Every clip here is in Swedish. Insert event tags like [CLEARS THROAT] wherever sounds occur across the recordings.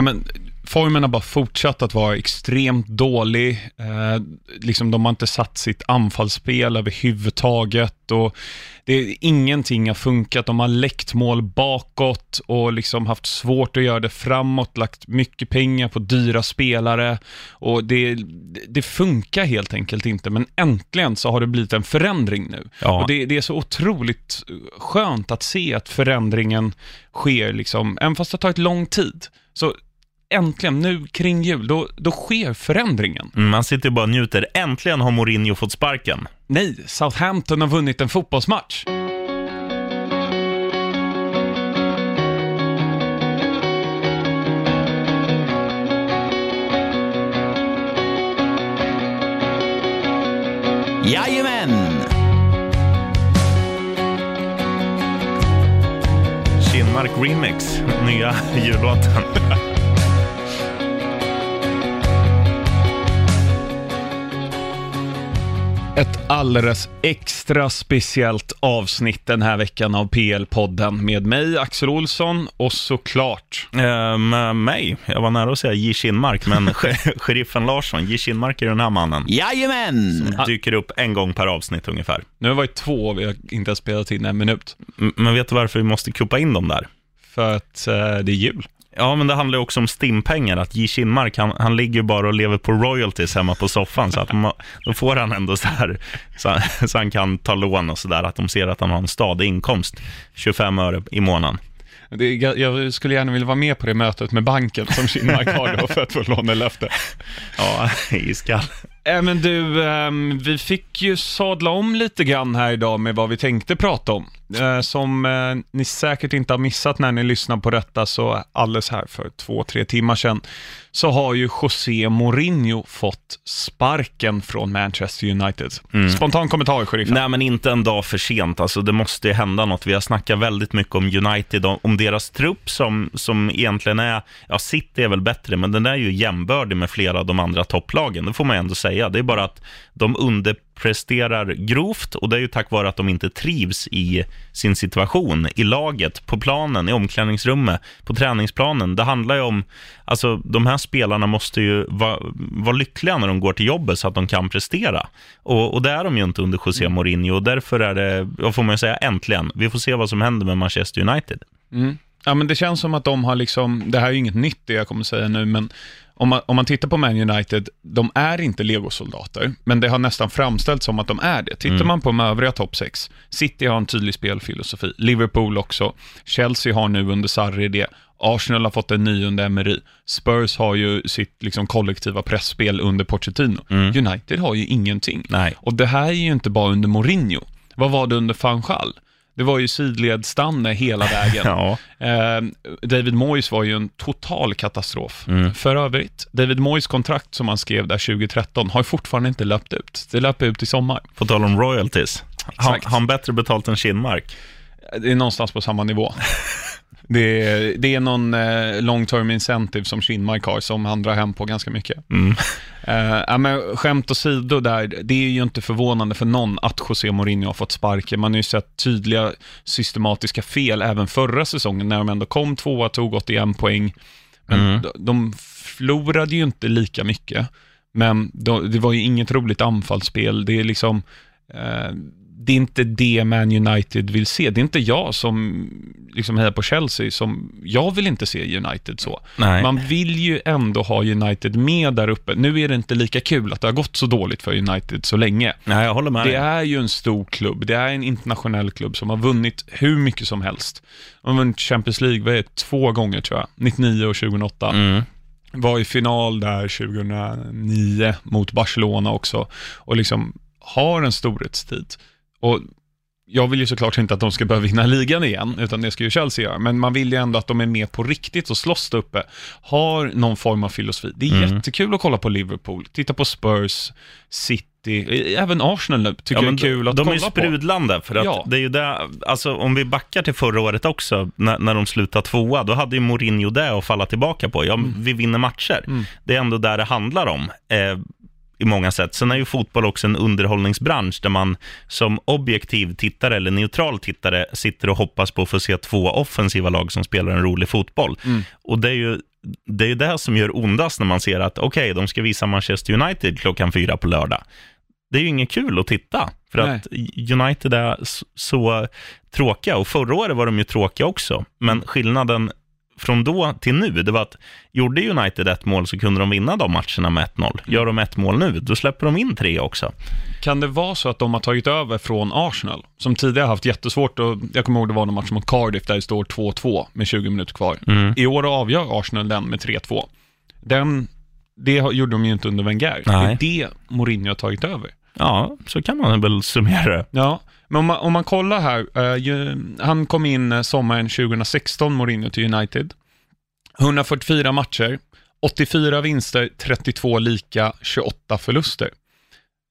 Ja, men, formen har bara fortsatt att vara extremt dålig. Eh, liksom, de har inte satt sitt anfallsspel överhuvudtaget och det ingenting har funkat. De har läckt mål bakåt och liksom haft svårt att göra det framåt, lagt mycket pengar på dyra spelare och det, det funkar helt enkelt inte. Men äntligen så har det blivit en förändring nu. Ja. Och det, det är så otroligt skönt att se att förändringen sker, liksom, även fast det har tagit lång tid. Så äntligen, nu kring jul, då, då sker förändringen. Mm, Man sitter ju bara och njuter. Äntligen har Mourinho fått sparken. Nej, Southampton har vunnit en fotbollsmatch. Jajamän! Kinmark Remix, [LAUGHS] nya jullåten. [LAUGHS] Ett alldeles extra speciellt avsnitt den här veckan av PL-podden med mig, Axel Olsson, och såklart Eh, med mig, jag var nära att säga J. Kinmark, men [LAUGHS] sh- sheriffen Larsson, J. Kinmark är den här mannen. Jajamän! Dyker upp en gång per avsnitt ungefär. Nu har det varit två och vi har inte spelat in en minut. M- Men vet du varför vi måste kuppa in dem där? För att eh, det är jul. Ja, men det handlar ju också om stimpengar. Att J. Kinmark, han, han ligger ju bara och lever på royalties hemma på soffan. Så att ma- då får han ändå så här, så, så han kan ta lån och så där. Att de ser att han har en stadig inkomst, 25 öre i månaden. Det, jag skulle gärna vilja vara med på det mötet med banken som Kinmark har då för att få lånelöfte. Ja, [LAUGHS] iskall. Äh, men du, ehm, vi fick ju sadla om lite grann här idag med vad vi tänkte prata om. Eh, som eh, ni säkert inte har missat när ni lyssnar på detta, så alldeles här för två, tre timmar sedan, så har ju José Mourinho fått sparken från Manchester United. Spontan kommentar, sheriffen. Nej, men inte en dag för sent. Alltså, det måste ju hända något. Vi har snackat väldigt mycket om United, om, deras trupp som, som egentligen är, ja, City är väl bättre, men den är ju jämbördig med flera av de andra topplagen. Det får man ändå säga. Det är bara att de underpresterar grovt och det är ju tack vare att de inte trivs i sin situation, i laget, på planen, i omklädningsrummet, på träningsplanen. Det handlar ju om, alltså de här spelarna måste ju vara, vara lyckliga när de går till jobbet så att de kan prestera. Och, och det är de ju inte under José Mourinho och därför är det, vad får man ju säga, äntligen. Vi får se vad som händer med Manchester United. Mm. Ja, men det känns som att de har liksom, det här är ju inget nytt det jag kommer säga nu, men om man, om man tittar på Man United, de är inte legosoldater, men det har nästan framställts som att de är det. Tittar man på de övriga topp 6, City har en tydlig spelfilosofi, Liverpool också, Chelsea har nu under Sarri det, Arsenal har fått en ny under Emery, Spurs har ju sitt liksom, kollektiva pressspel under Pochettino. United har ju ingenting. Nej. Och det här är ju inte bara under Mourinho. Vad var det under van Gaal? Det var ju sidledsstanne hela vägen. [LAUGHS] Ja. Eh, David Moyes var ju en total katastrof. För övrigt, David Moyes kontrakt som han skrev där 2013 har fortfarande inte löpt ut. Det löper ut i sommar. På tal om royalties. Har han bättre betalt än Kinmark? Det är någonstans på samma nivå. [LAUGHS] Det är, det är någon eh, long term incentive som Kinmark har som han drar hem på ganska mycket. Mm. Eh, ja, men skämt åsido där, det är ju inte förvånande för någon att José Mourinho har fått sparken. Man har ju sett tydliga systematiska fel även förra säsongen när de ändå kom tvåa, tog 81 poäng. Men Mm. de, de förlorade ju inte lika mycket. Men de, det var ju inget roligt anfallsspel. Det är liksom, eh, det är inte det Man United vill se. Det är inte jag som liksom hejar på Chelsea, som, jag vill inte se United så. Nej. Man vill ju ändå ha United med där uppe. Nu är det inte lika kul att det har gått så dåligt för United så länge. Nej, jag håller med Det är ju en stor klubb, det är en internationell klubb som har vunnit hur mycket som helst. De har vunnit Champions League, vad är det, två gånger tror jag, 99 och 2008. Mm. Var i final där 2009 mot Barcelona också och liksom har en storhetstid. Och jag vill ju såklart inte att de ska börja vinna ligan igen, utan det ska ju Chelsea göra. Men man vill ju ändå att de är med på riktigt och slåss där uppe. Har någon form av filosofi. Det är Mm. jättekul att kolla på Liverpool, titta på Spurs, City, även Arsenal nu tycker Ja, jag är kul att de är kolla på. sprudlande, för att Ja. det är ju det, alltså om vi backar till förra året också, när, när de slutade tvåa, då hade ju Mourinho det att falla tillbaka på. Ja, Mm. vi vinner matcher. Det är ändå där det handlar om. Eh, i många sätt. Sen är ju fotboll också en underhållningsbransch där man som objektiv tittare eller neutral tittare sitter och hoppas på att få se två offensiva lag som spelar en rolig fotboll. Mm. Och det är ju det är ju det som gör ondast när man ser att okej, de ska visa Manchester United klockan fyra på lördag. Det är ju inget kul att titta, för Nej. att United är så, så tråkiga. Och förra året var de ju tråkiga också, men skillnaden från då till nu, det var att gjorde United ett mål så kunde de vinna de matcherna med 1-0. Gör de ett mål nu, då släpper de in tre också. Kan det vara så att de har tagit över från Arsenal, som tidigare haft jättesvårt och jag kommer ihåg det var någon match mot Cardiff där det står 2-2 med 20 minuter kvar. Mm. I år avgör Arsenal den med 3-2. Den, det gjorde de ju inte under Wenger. Nej. Det är det Mourinho har tagit över. Ja, så kan man väl summera det. Ja, men om man, om man kollar här, eh, ju, han kom in eh, sommaren 2016, Mourinho till United. 144 matcher, 84 vinster, 32 lika, 28 förluster.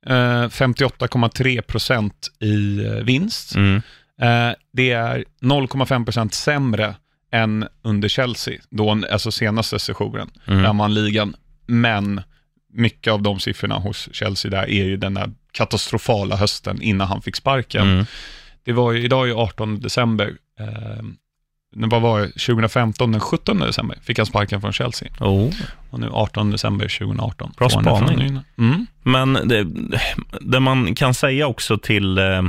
Eh, 58,3 procent i vinst. Mm. Eh, det är 0,5 procent sämre än under Chelsea, då, alltså senaste sessionen, Mm. där man ligan. Men mycket av de siffrorna hos Chelsea där är ju den där katastrofala hösten innan han fick sparken. Mm. Det var ju, idag är ju 18 december. Eh, vad var det? 2015, den 17 december, fick han sparken från Chelsea. Oh. Och nu 18 december 2018. Bra spaning. Mm. Men det, det man kan säga också till, eh,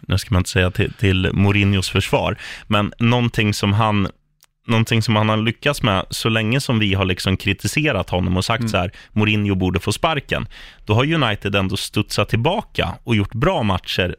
nu ska man inte säga till, till Mourinhos försvar, men någonting som han Någonting som han har lyckats med så länge som vi har liksom kritiserat honom och sagt så här, Mourinho borde få sparken. Då har United ändå studsat tillbaka och gjort bra matcher,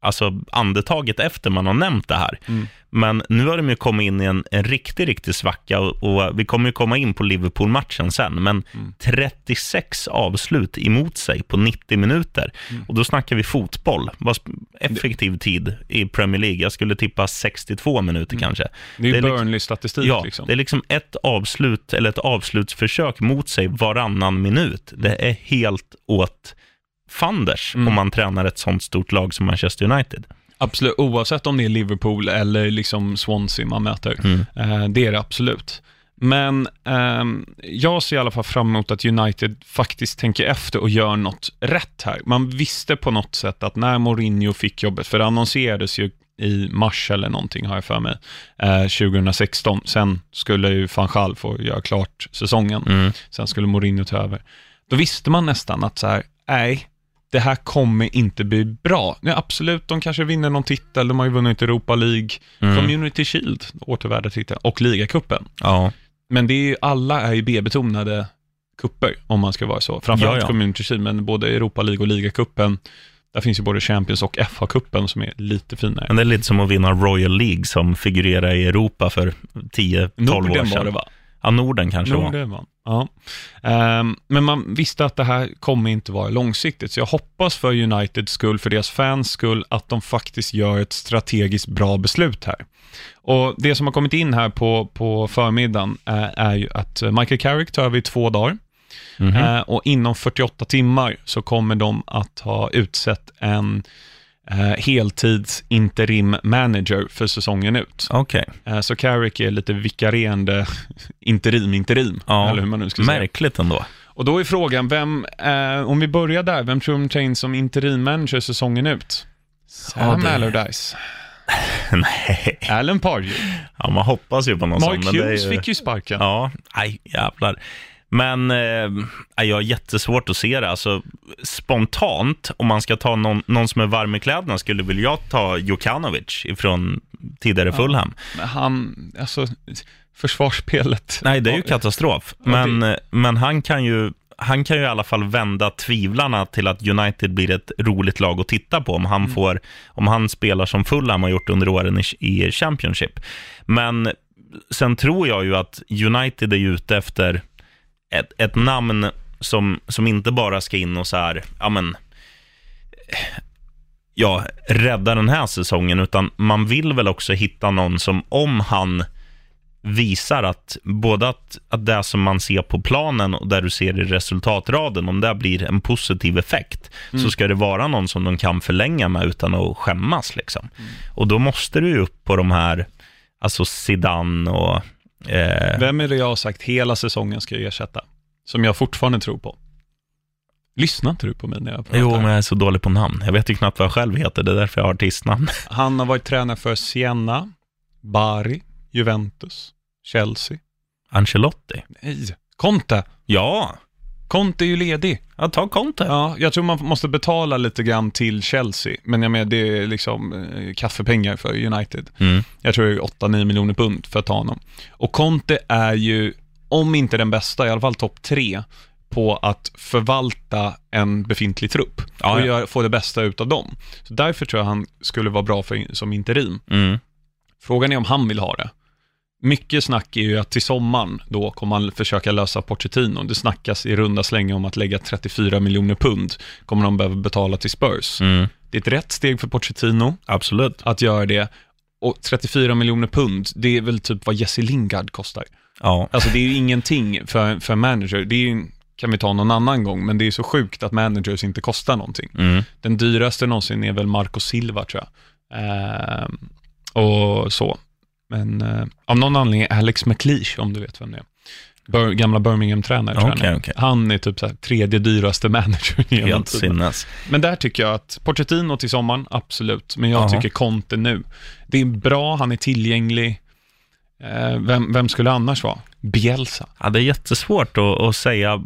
alltså andetaget efter man har nämnt det här. Mm. Men nu har de ju kommit in i en, en riktig, riktig svacka och, och vi kommer ju komma in på Liverpool-matchen sen, men 36 avslut emot sig på 90 minuter. Och då snackar vi fotboll. Vad effektiv tid i Premier League? Jag skulle tippa 62 minuter kanske. Det är är liksom- Burnley-statistik Ja, liksom. det är liksom ett avslut eller ett avslutsförsök mot sig varannan minut. Det är helt åt fanders Mm. om man tränar ett sånt stort lag som Manchester United. Absolut, oavsett om det är Liverpool eller liksom Swansea man möter. Mm. Eh, det är det absolut. Men ehm, jag ser i alla fall fram emot att United faktiskt tänker efter och gör något rätt här. Man visste på något sätt att när Mourinho fick jobbet, för det annonserades ju i mars eller någonting har jag för mig, eh, 2016. Sen skulle ju van Gaal få göra klart säsongen. Mm. Sen skulle Mourinho ta över. Då visste man nästan att så här, nej, det här kommer inte bli bra. Ja, absolut, de kanske vinner någon titel, de har ju vunnit Europa League, Mm. Community Shield, återvärda titeln, och ligacupen. Ja. Men det är ju, alla är ju B-betonade kupper om man ska vara så. Framförallt Ja, ja. Community Shield, men både Europa League och ligacupen, där finns ju både Champions och FA-cupen som är lite finare. Men det är lite som att vinna Royal League som figurerar i Europa för 10-12 år Norden sedan. var det va? Ja, Norden kanske. Norden var Ja. Ehm, men man visste att det här kommer inte vara långsiktigt, så jag hoppas för Uniteds skull, för deras fans skull, att de faktiskt gör ett strategiskt bra beslut här. Och det som har kommit in här på, på förmiddagen är, är ju att Michael Carrick tar över i två dagar. Mhm. Eh, och inom 48 timmar så kommer de att ha utsett en eh, heltids interim manager för säsongen ut. Okej. Eh, så Carrick är lite vikarierande [LAUGHS] interim, interim, Ja, eller hur man nu ska säga. Märkligt ändå. Och då är frågan, vem, eh, om vi börjar där, vem tror de tar in som interim manager säsongen ut? Sam det- Allardyce, [LAUGHS] Nej, Alan Pardew, ja, man hoppas ju på någon sån. Mark men det är Hughes ju- fick ju sparken. Ja, nej, jävlar. Men eh, jag har jättesvårt att se det. Alltså, spontant, om man ska ta någon, någon som är varm i kläderna, skulle väl jag ta Jokanovic ifrån tidigare Fulham. Men han, alltså, försvarsspelet. Nej, det är ju Ja, katastrof. Ja, det- Men, men han kan ju han kan ju i alla fall vända tvivlarna till att United blir ett roligt lag att titta på om han, Mm. får, om han spelar som Fulham har gjort under åren i, i Championship. Men sen tror jag ju att United är ute efter ett, ett namn som, som inte bara ska in och så här, ja men, ja, rädda den här säsongen, utan man vill väl också hitta någon som, om han visar att både att, att det som man ser på planen och där du ser i resultatraden, om det blir en positiv effekt, så ska det vara någon som de kan förlänga med utan att skämmas. Liksom. Och då måste du ju upp på de här, alltså Zidane och... Eh, Vem är det jag har sagt hela säsongen ska ersätta? Som jag fortfarande tror på. Lyssnar inte du på mig när jag pratar? jo, men jag är så dålig på namn. Jag vet ju knappt vad jag själv heter, det är därför jag har artistnamn. [LAUGHS] Han har varit tränare för Siena, Bari, Juventus, Chelsea. Ancelotti. Nej, Conte. Ja, Conte är ju ledig. ja ta Conte. Ja, jag tror man måste betala lite grann till Chelsea, men jag menar det är liksom eh, kaffepengar för United. Mm. Jag tror det är 8-9 miljoner pund för att ta honom. Och Conte är ju, om inte den bästa, i alla fall topp tre på att förvalta en befintlig trupp Ja, och gör, få det bästa ut av dem. Så därför tror jag han skulle vara bra för, som interim. Mm. Frågan är om han vill ha det. Mycket snack är ju att till sommaren då kommer man försöka lösa Pochettino. Det snackas i runda slängar om att lägga 34 miljoner pund kommer de behöva betala till Spurs. Mm. Det är ett rätt steg för Pochettino Absolut. att göra det. Och 34 miljoner pund, det är väl typ vad Jesse Lingard kostar. Ja. Alltså det är ju ingenting för, för manager. Det ju, kan vi ta någon annan gång, men det är så sjukt att managers inte kostar någonting. Mm. Den dyraste någonsin är väl Marco Silva tror jag. Ehm, och så. Men eh, av någon anledning är Alex McLeish, om du vet vem det är. Bir- gamla Birmingham-tränare tror jag Okej, han är. typ så tredje dyraste [LAUGHS] manager genom Helt tiden. sinnes. Men där tycker jag att Pochettino till sommaren, absolut. Men jag Jaha. tycker Conte nu. Det är bra, han är tillgänglig. Eh, vem, vem skulle annars vara? Bielsa. Ja, det är jättesvårt att, att säga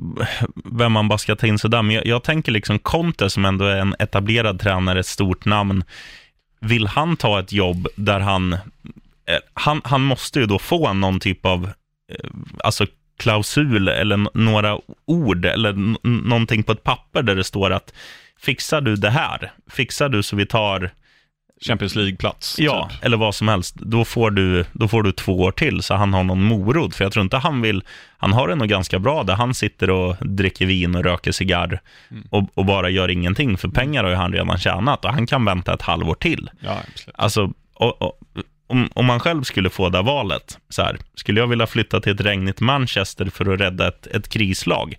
vem man bara ska ta in sådär, men jag, jag tänker liksom Conte som ändå är en etablerad tränare, ett stort namn. Vill han ta ett jobb där han, han, han måste ju då få någon typ av, eh, alltså klausul eller några ord eller någonting på ett papper där det står att fixar du det här, fixar du så vi tar Champions League-plats. Ja, typ. eller vad som helst. Då får, du, då får du två år till, så han har någon morot. För jag tror inte han vill... Han har det nog ganska bra där han sitter och dricker vin och röker cigarr Mm. och, och bara gör ingenting. För pengar har ju han redan tjänat och han kan vänta ett halvår till. Ja, absolut. Alltså, och, och, om, om man själv skulle få det valet, så här, skulle jag vilja flytta till ett regnigt Manchester för att rädda ett, ett krislag?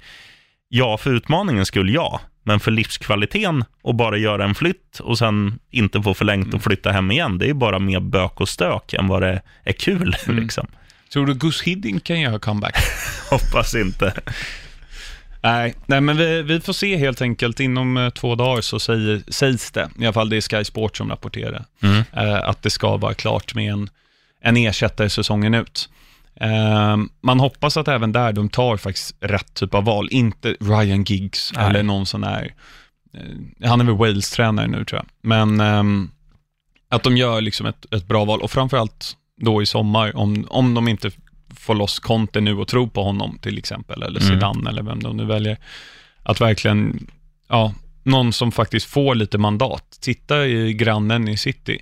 Ja, för utmaningen skulle jag. Men för livskvaliteten och bara göra en flytt och sen inte få förlängt och flytta hem igen, det är bara mer bök och stök än vad det är kul. Liksom. Tror du Gus Hiddink kan göra comeback? [LAUGHS] Hoppas inte. Nej, nej, men vi, vi får se helt enkelt. Inom eh, två dagar så säger, sägs det, i alla fall det är Sky Sport som rapporterar, Mm. eh, att det ska vara klart med en, en ersättare säsongen ut. Eh, man hoppas att även där de tar faktiskt rätt typ av val, inte Ryan Giggs Nej. eller någon sån här, eh, han är väl Wales-tränare nu tror jag, men ehm, att de gör liksom ett, ett bra val och framförallt då i sommar, om, om de inte får loss Conte nu och tror på honom till exempel, eller Mm. Zidane eller vem de nu väljer, att verkligen, ja, någon som faktiskt får lite mandat. Titta i grannen i City.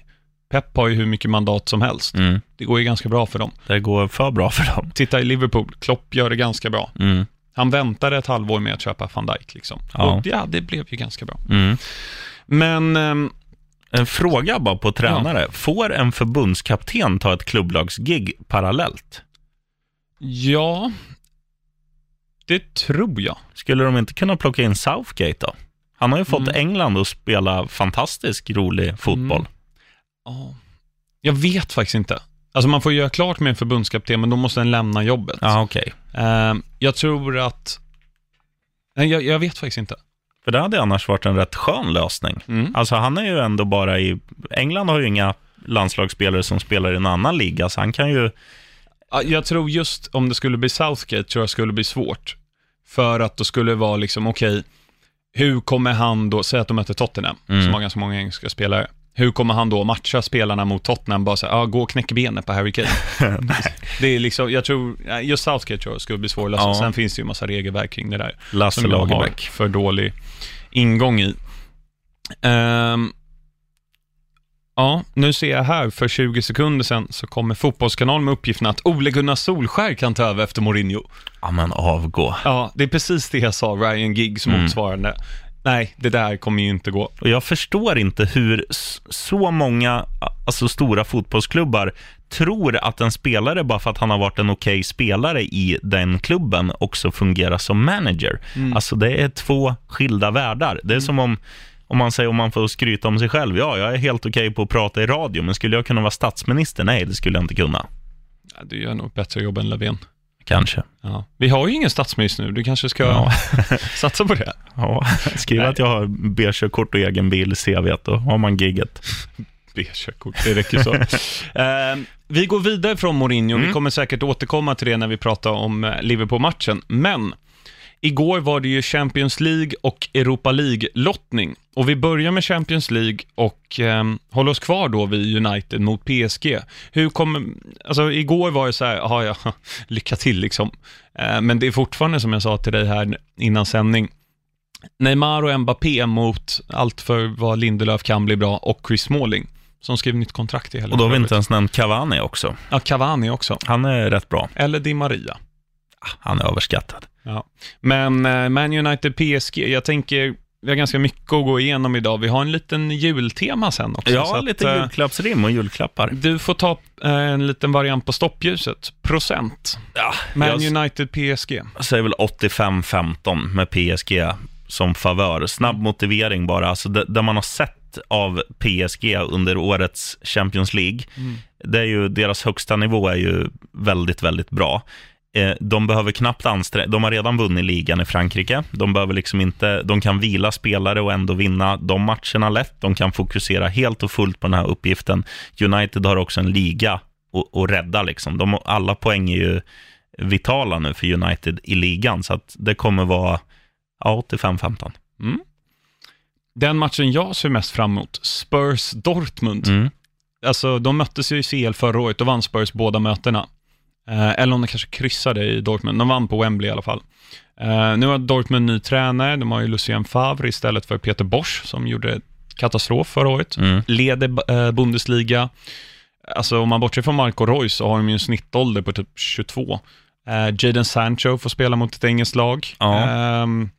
Pep har ju hur mycket mandat som helst. Mm. Det går ju ganska bra för dem. Det går för bra för dem. Titta i Liverpool, Klopp gör det ganska bra. Mm. Han väntade ett halvår med att köpa van Dijk liksom. Ja. Och ja, det blev ju ganska bra. Mm. Men, ehm, En fråga bara på tränare. Får en förbundskapten ta ett klubblagsgig parallellt? Ja, det tror jag. Skulle de inte kunna plocka in Southgate då? Han har ju fått Mm. England att spela fantastisk rolig fotboll. Mm. Ja. Jag vet faktiskt inte. Alltså man får göra klart med en förbundskapten, men då måste den lämna jobbet. Ja, okej. Ehm, jag tror att... Nej, jag, jag vet faktiskt inte. För det hade annars varit en rätt skön lösning. Mm. Alltså han är ju ändå bara i... England har ju inga landslagsspelare som spelar i en annan liga, så han kan ju... Ja, Jag tror just om det skulle bli Southgate, tror jag skulle bli svårt. För att då skulle det vara liksom, okej, hur kommer han då, säg att de möter Tottenham, Mm. som har ganska många engelska spelare. Hur kommer han då matcha spelarna mot Tottenham? Bara säga, ja, gå och knäck benet på Harry Kane. [LAUGHS] det är liksom, jag tror, just Southgate tror jag skulle bli svår att lösa. Ja. Sen finns det ju en massa regelverk kring det där. Lasse Lagerbäck. för dålig ingång i. Ehm, ja, nu ser jag här, för 20 sekunder sedan så kommer Fotbollskanalen med uppgiften att Ole Gunnar Solskär kan ta över efter Mourinho. Ja, men avgå. Ja, det är precis det jag sa, Ryan Giggs Mm. motsvarande. Nej, det där kommer ju inte gå. Och jag förstår inte hur så många alltså stora fotbollsklubbar tror att en spelare, bara för att han har varit en okej spelare i den klubben, också fungerar som manager. Mm. Alltså det är två skilda världar. Det är som om, om man säger om man får skryta om sig själv. Ja, jag är helt okej på att prata i radio, men skulle jag kunna vara statsminister? Nej, det skulle jag inte kunna. Ja, du gör nog ett bättre jobb än Löfven. Kanske. Ja. Vi har ju ingen statsminister nu, du kanske ska Ja. [LAUGHS] satsa på det. Ja, skriv att jag har B-körkort och egen bil i CVt, då har man gigget. B-körkort, det räcker så. [LAUGHS] eh, vi går vidare från Mourinho, vi kommer säkert återkomma till det när vi pratar om eh, Liverpool-matchen, men igår var det ju Champions League och Europa League-lottning. Och vi börjar med Champions League och eh, håller oss kvar då vid United mot PSG. Hur kommer, alltså igår var det så här, ja, ja, [LAUGHS] lycka till liksom. Eh, men det är fortfarande som jag sa till dig här innan sändning, Neymar och Mbappé mot allt för vad Lindelöf kan bli bra och Chris Smalling som skrev nytt kontrakt i helgen. Och då har vi inte ens nämnt Cavani också. Ja, Cavani också. Han är rätt bra. Eller Di Maria. Han är överskattad. Ja. Men eh, Man United PSG, jag tänker, vi har ganska mycket att gå igenom idag. Vi har en liten jultema sen också. Ja, så att, lite eh, julklappsrim och julklappar. Du får ta eh, en liten variant på stoppljuset. Procent. Ja, Man jag United PSG. säger väl 85-15 med PSG som favör. Snabb motivering bara. Alltså det, det man har sett av PSG under årets Champions League, det är ju, deras högsta nivå är ju väldigt, väldigt bra. Eh, De behöver knappt anstränga, de har redan vunnit ligan i Frankrike. De behöver liksom inte, de kan vila spelare och ändå vinna de matcherna lätt. De kan fokusera helt och fullt på den här uppgiften. United har också en liga att- rädda liksom. De, alla poäng är ju vitala nu för United i ligan, så att det kommer vara ja, 85-15. Den matchen jag ser mest fram emot, Spurs-Dortmund. Mm. Alltså, de möttes ju i CL förra året, då vann Spurs båda mötena. Eh, eller om de kanske kryssade i Dortmund, de vann på Wembley i alla fall. Eh, nu har Dortmund ny tränare, de har ju Lucien Favre istället för Peter Bosch, som gjorde katastrof förra året. Mm. Leder eh, Bundesliga. Alltså om man bortser från Marco Reus så har de ju en snittålder på typ 22. Eh, Jadon Sancho får spela mot ett engelskt lag. Ja. Ehm,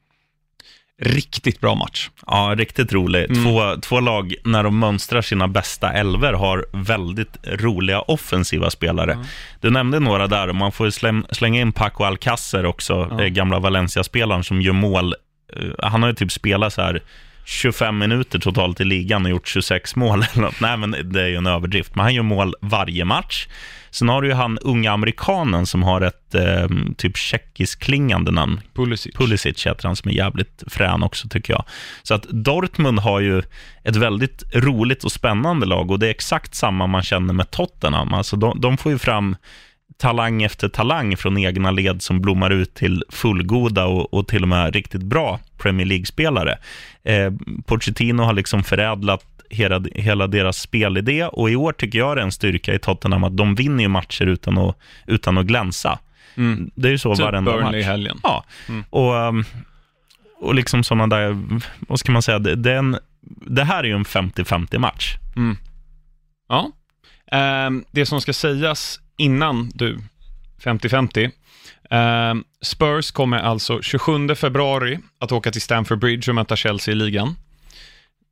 riktigt bra match. Ja, riktigt rolig. Mm. Två, två lag, när de mönstrar sina bästa elver, har väldigt roliga offensiva spelare. Du nämnde några där, och man får släm, slänga in Paco Alcacer också, eh, gamla Valencia-spelaren som gör mål. Eh, Han har ju typ spelat så här 25 minuter totalt i ligan och gjort 26 mål. eller något. Nej, men det är ju en överdrift. Men han gör mål varje match. Sen har du ju han unga amerikanen som har ett eh, typ tjeckisk-klingande namn. Pulisic. Pulisic heter han som är jävligt frän också tycker jag. Så att Dortmund har ju ett väldigt roligt och spännande lag och det är exakt samma man känner med Tottenham. Alltså de, de får ju fram talang efter talang från egna led som blommar ut till fullgoda och, och till och med riktigt bra Premier League-spelare. Eh, Pochettino har liksom förädlat hela, hela deras spelidé och i år tycker jag det är en styrka i Tottenham att de vinner ju matcher utan att, utan att glänsa. Mm. Det är ju så Typ varenda Burnley i match. helgen. Ja, Mm. och, um, och liksom sådana där, vad ska man säga, det, det, en, det här är ju en 50-50 match. Mm. Ja. Ehm, det som ska sägas innan du, 50-50. Ehm, Spurs kommer alltså 27 februari att åka till Stamford Bridge och möta Chelsea i ligan.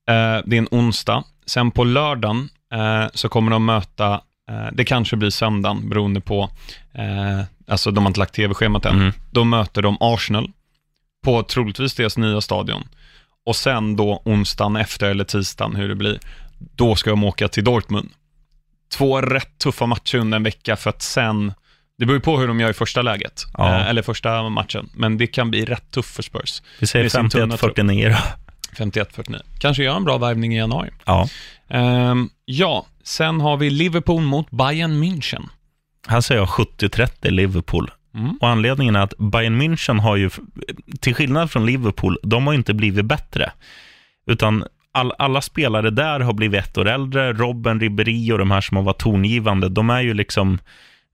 Ehm, det är en onsdag. Sen på lördagen eh, så kommer de möta, eh, det kanske blir söndagen beroende på, eh, alltså de har inte lagt tv-schemat än. Mm. Då möter de Arsenal på troligtvis deras nya stadion. Och sen då onsdagen efter, eller tisdagen, hur det blir, då ska de åka till Dortmund. Två rätt tuffa matcher under en vecka för att sen, det beror ju på hur de gör i första läget, Ja. eh, eller första matchen, men det kan bli rätt tufft för Spurs. Vi säger Med sin tunna trupp. 51-49 då. 51-49. Kanske gör en bra värvning i januari. Ja. Ehm, ja, sen har vi Liverpool mot Bayern München. Här säger jag 70-30 Liverpool. Mm. Och anledningen är att Bayern München har ju, till skillnad från Liverpool, de har ju inte blivit bättre. Utan all, alla spelare där har blivit ett år äldre. Robben, Ribéry och de här som har varit tongivande, de är ju liksom,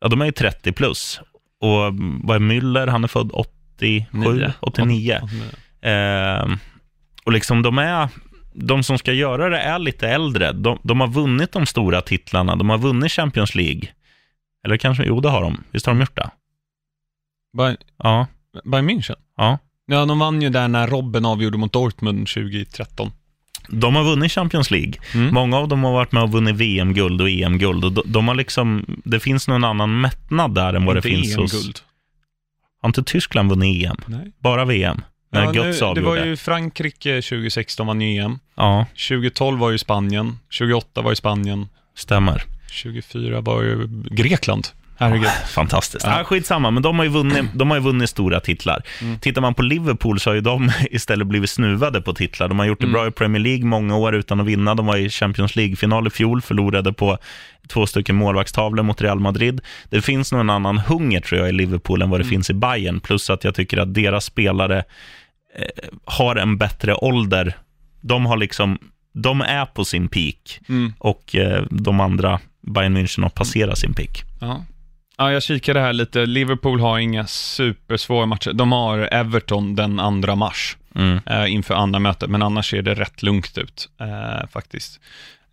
ja de är ju 30 plus. Och vad är Müller? Han är född 87, Nio. 89. Eh, och liksom de är, de som ska göra det är lite äldre. De, de har vunnit de stora titlarna. De har vunnit Champions League. Eller kanske, jo det har de. Visst har de gjort det? Bayern, Ja. Bayern München? ja. Ja, de vann ju där när Robben avgjorde mot Dortmund 2013. De har vunnit Champions League. Mm. Många av dem har varit med och vunnit VM-guld och EM-guld. Och de, de har liksom, det finns någon annan mättnad där än vad det finns hos... EM-guld. Har inte Tyskland vunnit EM? Nej. Bara VM? När Ja, nu, det var ju Frankrike 2016 vann EM. Ja, 2012 var ju Spanien. 28 var ju Spanien. stämmer. 24 var ju Grekland. Herregud. Fantastiskt. Ja. Ja. skitsamma, men de har, ju vunnit, [CLEARS THROAT] de har ju vunnit stora titlar. Mm. Tittar man på Liverpool så har ju de [LAUGHS] istället blivit snuvade på titlar. De har gjort det Mm. bra i Premier League många år utan att vinna. De var i Champions League-final i fjol, förlorade på två stycken målvaktstavlor mot Real Madrid. Det finns nog en annan hunger tror jag i Liverpool än vad det Mm. finns i Bayern. Plus att jag tycker att deras spelare eh, har en bättre ålder. De har liksom, de är på sin peak Mm. och eh, de andra, Bayern München, har passerat sin peak. Ja. Ja, jag kikade här lite. Liverpool har inga supersvåra matcher. De har Everton den 2 mars Mm. eh, inför andra mötet, men annars ser det rätt lugnt ut eh, faktiskt.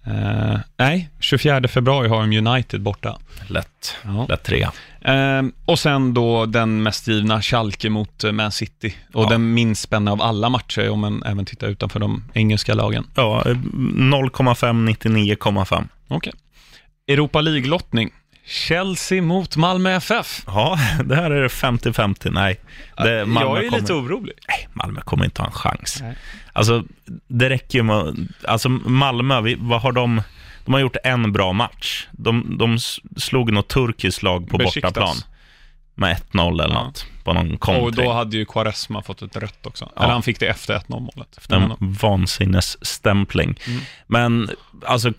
Eh, nej, 24 februari har de United borta. Lätt, Ja. lätt trea. Eh, och sen då den mest givna, Schalke mot eh, Man City. Och Ja. den minst spännande av alla matcher, om man även tittar utanför de engelska lagen. Ja, eh, 0,5, 99,5. Okej. Europa League-lottning. Chelsea mot Malmö FF. Ja, [LAUGHS] det här är det 50-50. Nej, det, Malmö, jag är kommer, lite orolig. nej, Malmö kommer inte ha en chans. Nej. Alltså, det räcker ju med... Alltså, Malmö, vi, vad har de... De har gjort en bra match. De, de slog något turkiskt lag på Besiktas. bortaplan med 1-0 eller Ja. något. På någon Och kontring. då hade ju Quaresma fått ett rött också. Ja. Eller han fick det efter 1-0 målet. Efter en vansinnesstämpling. Mm. Men alltså,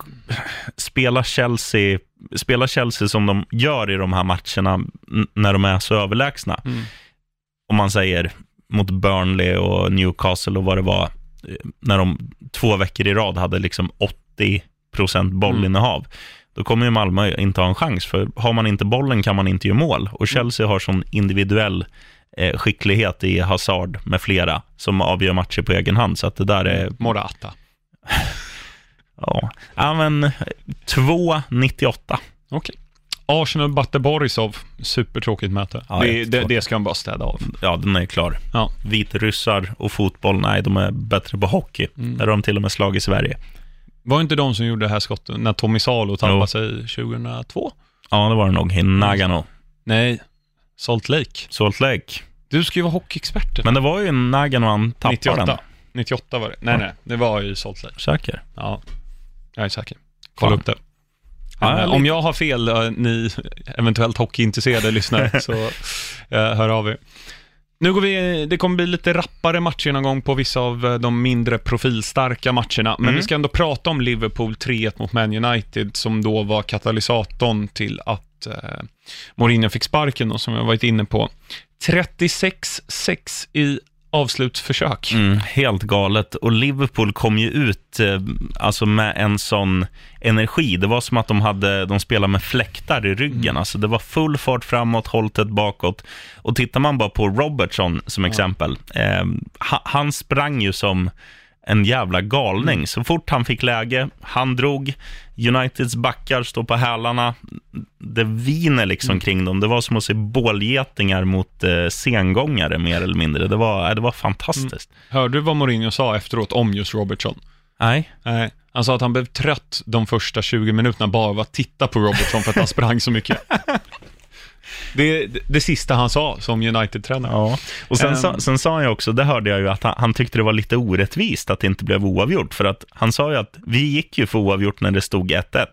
spela Chelsea, spela Chelsea som de gör i de här matcherna när de är så överlägsna. Mm. Om man säger mot Burnley och Newcastle och vad det var, eh, när de två veckor i rad hade liksom 80 procent bollinnehav. Då kommer ju Malmö inte ha en chans, för har man inte bollen kan man inte göra mål. Och Chelsea har sån individuell eh, skicklighet i Hazard med flera som avgör matcher på egen hand. Så att det där är, Morata. [LAUGHS] ja, ja men 2,98. Okej. Arsenal Batte Borisov. Supertråkigt möte. Ja, det, det, det ska man bara städa av. Ja, den är klar. Ja. Vitryssar och fotboll, nej, de är bättre på hockey. Mm. Där har de till och med slag i Sverige. Var inte de som gjorde det här skottet när Tommy Salo tappade Jo. sig 2002? Ja, det var det nog. I Nagano. Nej, Salt Lake. Salt Lake. Du ska ju vara hockeyexperten. Men det var ju Nagano han tappade 98. den. 98 var det. Nej, nej. Det var i Salt Lake. Säker? Ja, jag är säker. Kolla Fan. upp det. Ja, Eh, Om jag har fel, eh, ni eventuellt hockeyintresserade lyssnare, [LAUGHS] så eh, hör av er. Nu går vi, det kommer bli lite rappare matchgenomgång på vissa av de mindre profilstarka matcherna, men Mm. vi ska ändå prata om Liverpool 3-1 mot Man United, som då var katalysatorn till att eh, Mourinho fick sparken och som jag varit inne på. 36-6 i avslutsförsök. Mm, helt galet. Och Liverpool kom ju ut eh, alltså med en sån energi. Det var som att de, hade, de spelade med fläktar i ryggen. Mm. Alltså det var full fart framåt, hållet bakåt. Och tittar man bara på Robertson som exempel. Eh, ha, han sprang ju som en jävla galning. Mm. Så fort han fick läge, han drog. Uniteds backar står på hälarna. Det viner liksom Mm. kring dem. Det var som att se bålgetingar mot eh, sengångare mer eller mindre. Det var, äh, det var fantastiskt. Hörde du vad Mourinho sa efteråt om just Robertson? Nej. Nej, han sa att han blev trött de första 20 minuterna bara av att titta på Robertson för att han sprang så mycket. [LAUGHS] Det, det, det sista han sa som United-tränare. Ja. Och sen, Ehm. sa, sen sa han ju också, det hörde jag ju, att han, han tyckte det var lite orättvist att det inte blev oavgjort. För att han sa ju att vi gick ju för oavgjort när det stod 1-1.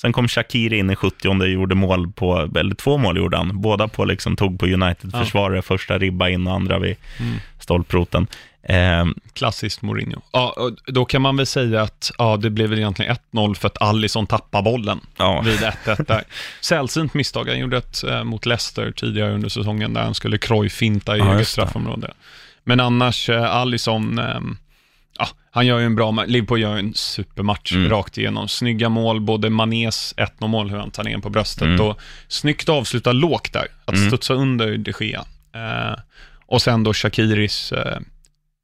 Sen kom Shakiri in i 70 och gjorde mål på, eller två mål gjorde han. Båda på liksom tog på United-försvarare, första ribba in och andra vid Mm. stolproten. Ehm, Klassiskt Mourinho. Ja, då kan man väl säga att ja, det blev väl egentligen 1-0 för att Alisson tappade bollen ja. vid 1-1 där. Sällsynt misstag. Han gjorde ett eh, mot Leicester tidigare under säsongen där han skulle Cruyff-finta i Ja, eget straffområde. Men annars, eh, Alisson, eh, ja, han gör ju en bra match. Liverpool gör en supermatch Mm. rakt igenom. Snygga mål, både Manés 1-0-mål, hur han tar ner på bröstet, Mm. och snyggt avsluta lågt där, att Mm. studsa under de Gea. Eh, och sen då Shakiris, eh,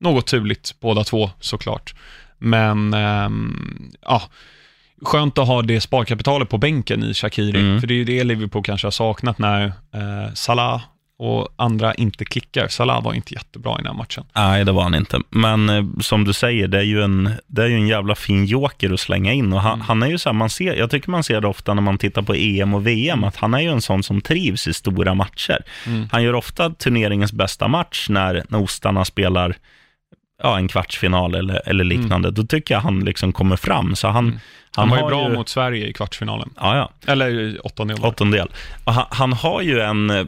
något turligt båda två såklart. Men, ehm, ja, skönt att ha det sparkapitalet på bänken i Shakiri, Mm. för det är ju det Liverpool kanske har saknat när eh, Salah och andra inte klickar. Salah var inte jättebra i den här matchen. Nej, det var han inte. Men eh, som du säger, det är ju en, det är ju en jävla fin joker att slänga in. Och han, Mm. han är ju så här, man ser, jag tycker man ser det ofta när man tittar på EM och VM, att han är ju en sån som trivs i stora matcher. Mm. Han gör ofta turneringens bästa match när, när ostarna spelar ja, en kvartsfinal eller, eller liknande, då tycker jag han liksom kommer fram. Så han, Mm. Han, var ju bra mot Sverige i kvartsfinalen. Ja, ja. Eller. Åttondel. Och Han, han har ju en, eh,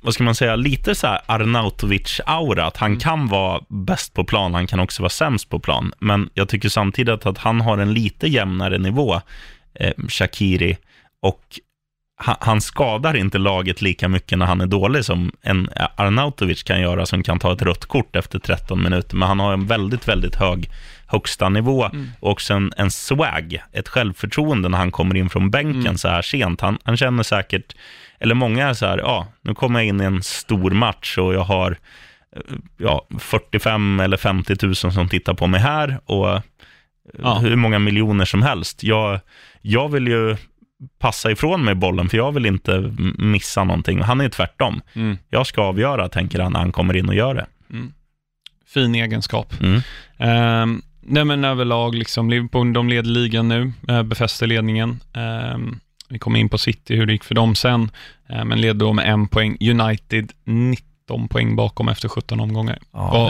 vad ska man säga, lite så här Arnautovic-aura, att han kan vara bäst på plan, han kan också vara sämst på plan. Men jag tycker samtidigt att han har en lite jämnare nivå, eh, Shakiri, och han, skadar inte laget lika mycket när han är dålig som en Arnautovic kan göra, som kan ta ett rött kort efter 13 minuter. Men han har en väldigt, väldigt hög högsta nivå och också en, en swag, ett självförtroende när han kommer in från bänken så här sent. Han, han känner säkert, eller många är så här, ja, nu kommer jag in i en stor match och jag har eh, ja, 45 eller 50 000 som tittar på mig här och eh, Ja. hur många miljoner som helst. Jag, jag vill ju passa ifrån mig bollen, för jag vill inte missa någonting. Han är tvärtom. Mm. Jag ska avgöra, tänker han, när han kommer in och gör det. Fin egenskap. Mm. Um, nej men överlag, liksom, Liverpool, de leder ligan nu, uh, befäster ledningen. Ehm, vi kommer in på City, hur det gick för dem sen, uh, men leder då med en poäng. United 19 poäng bakom efter 17 omgångar.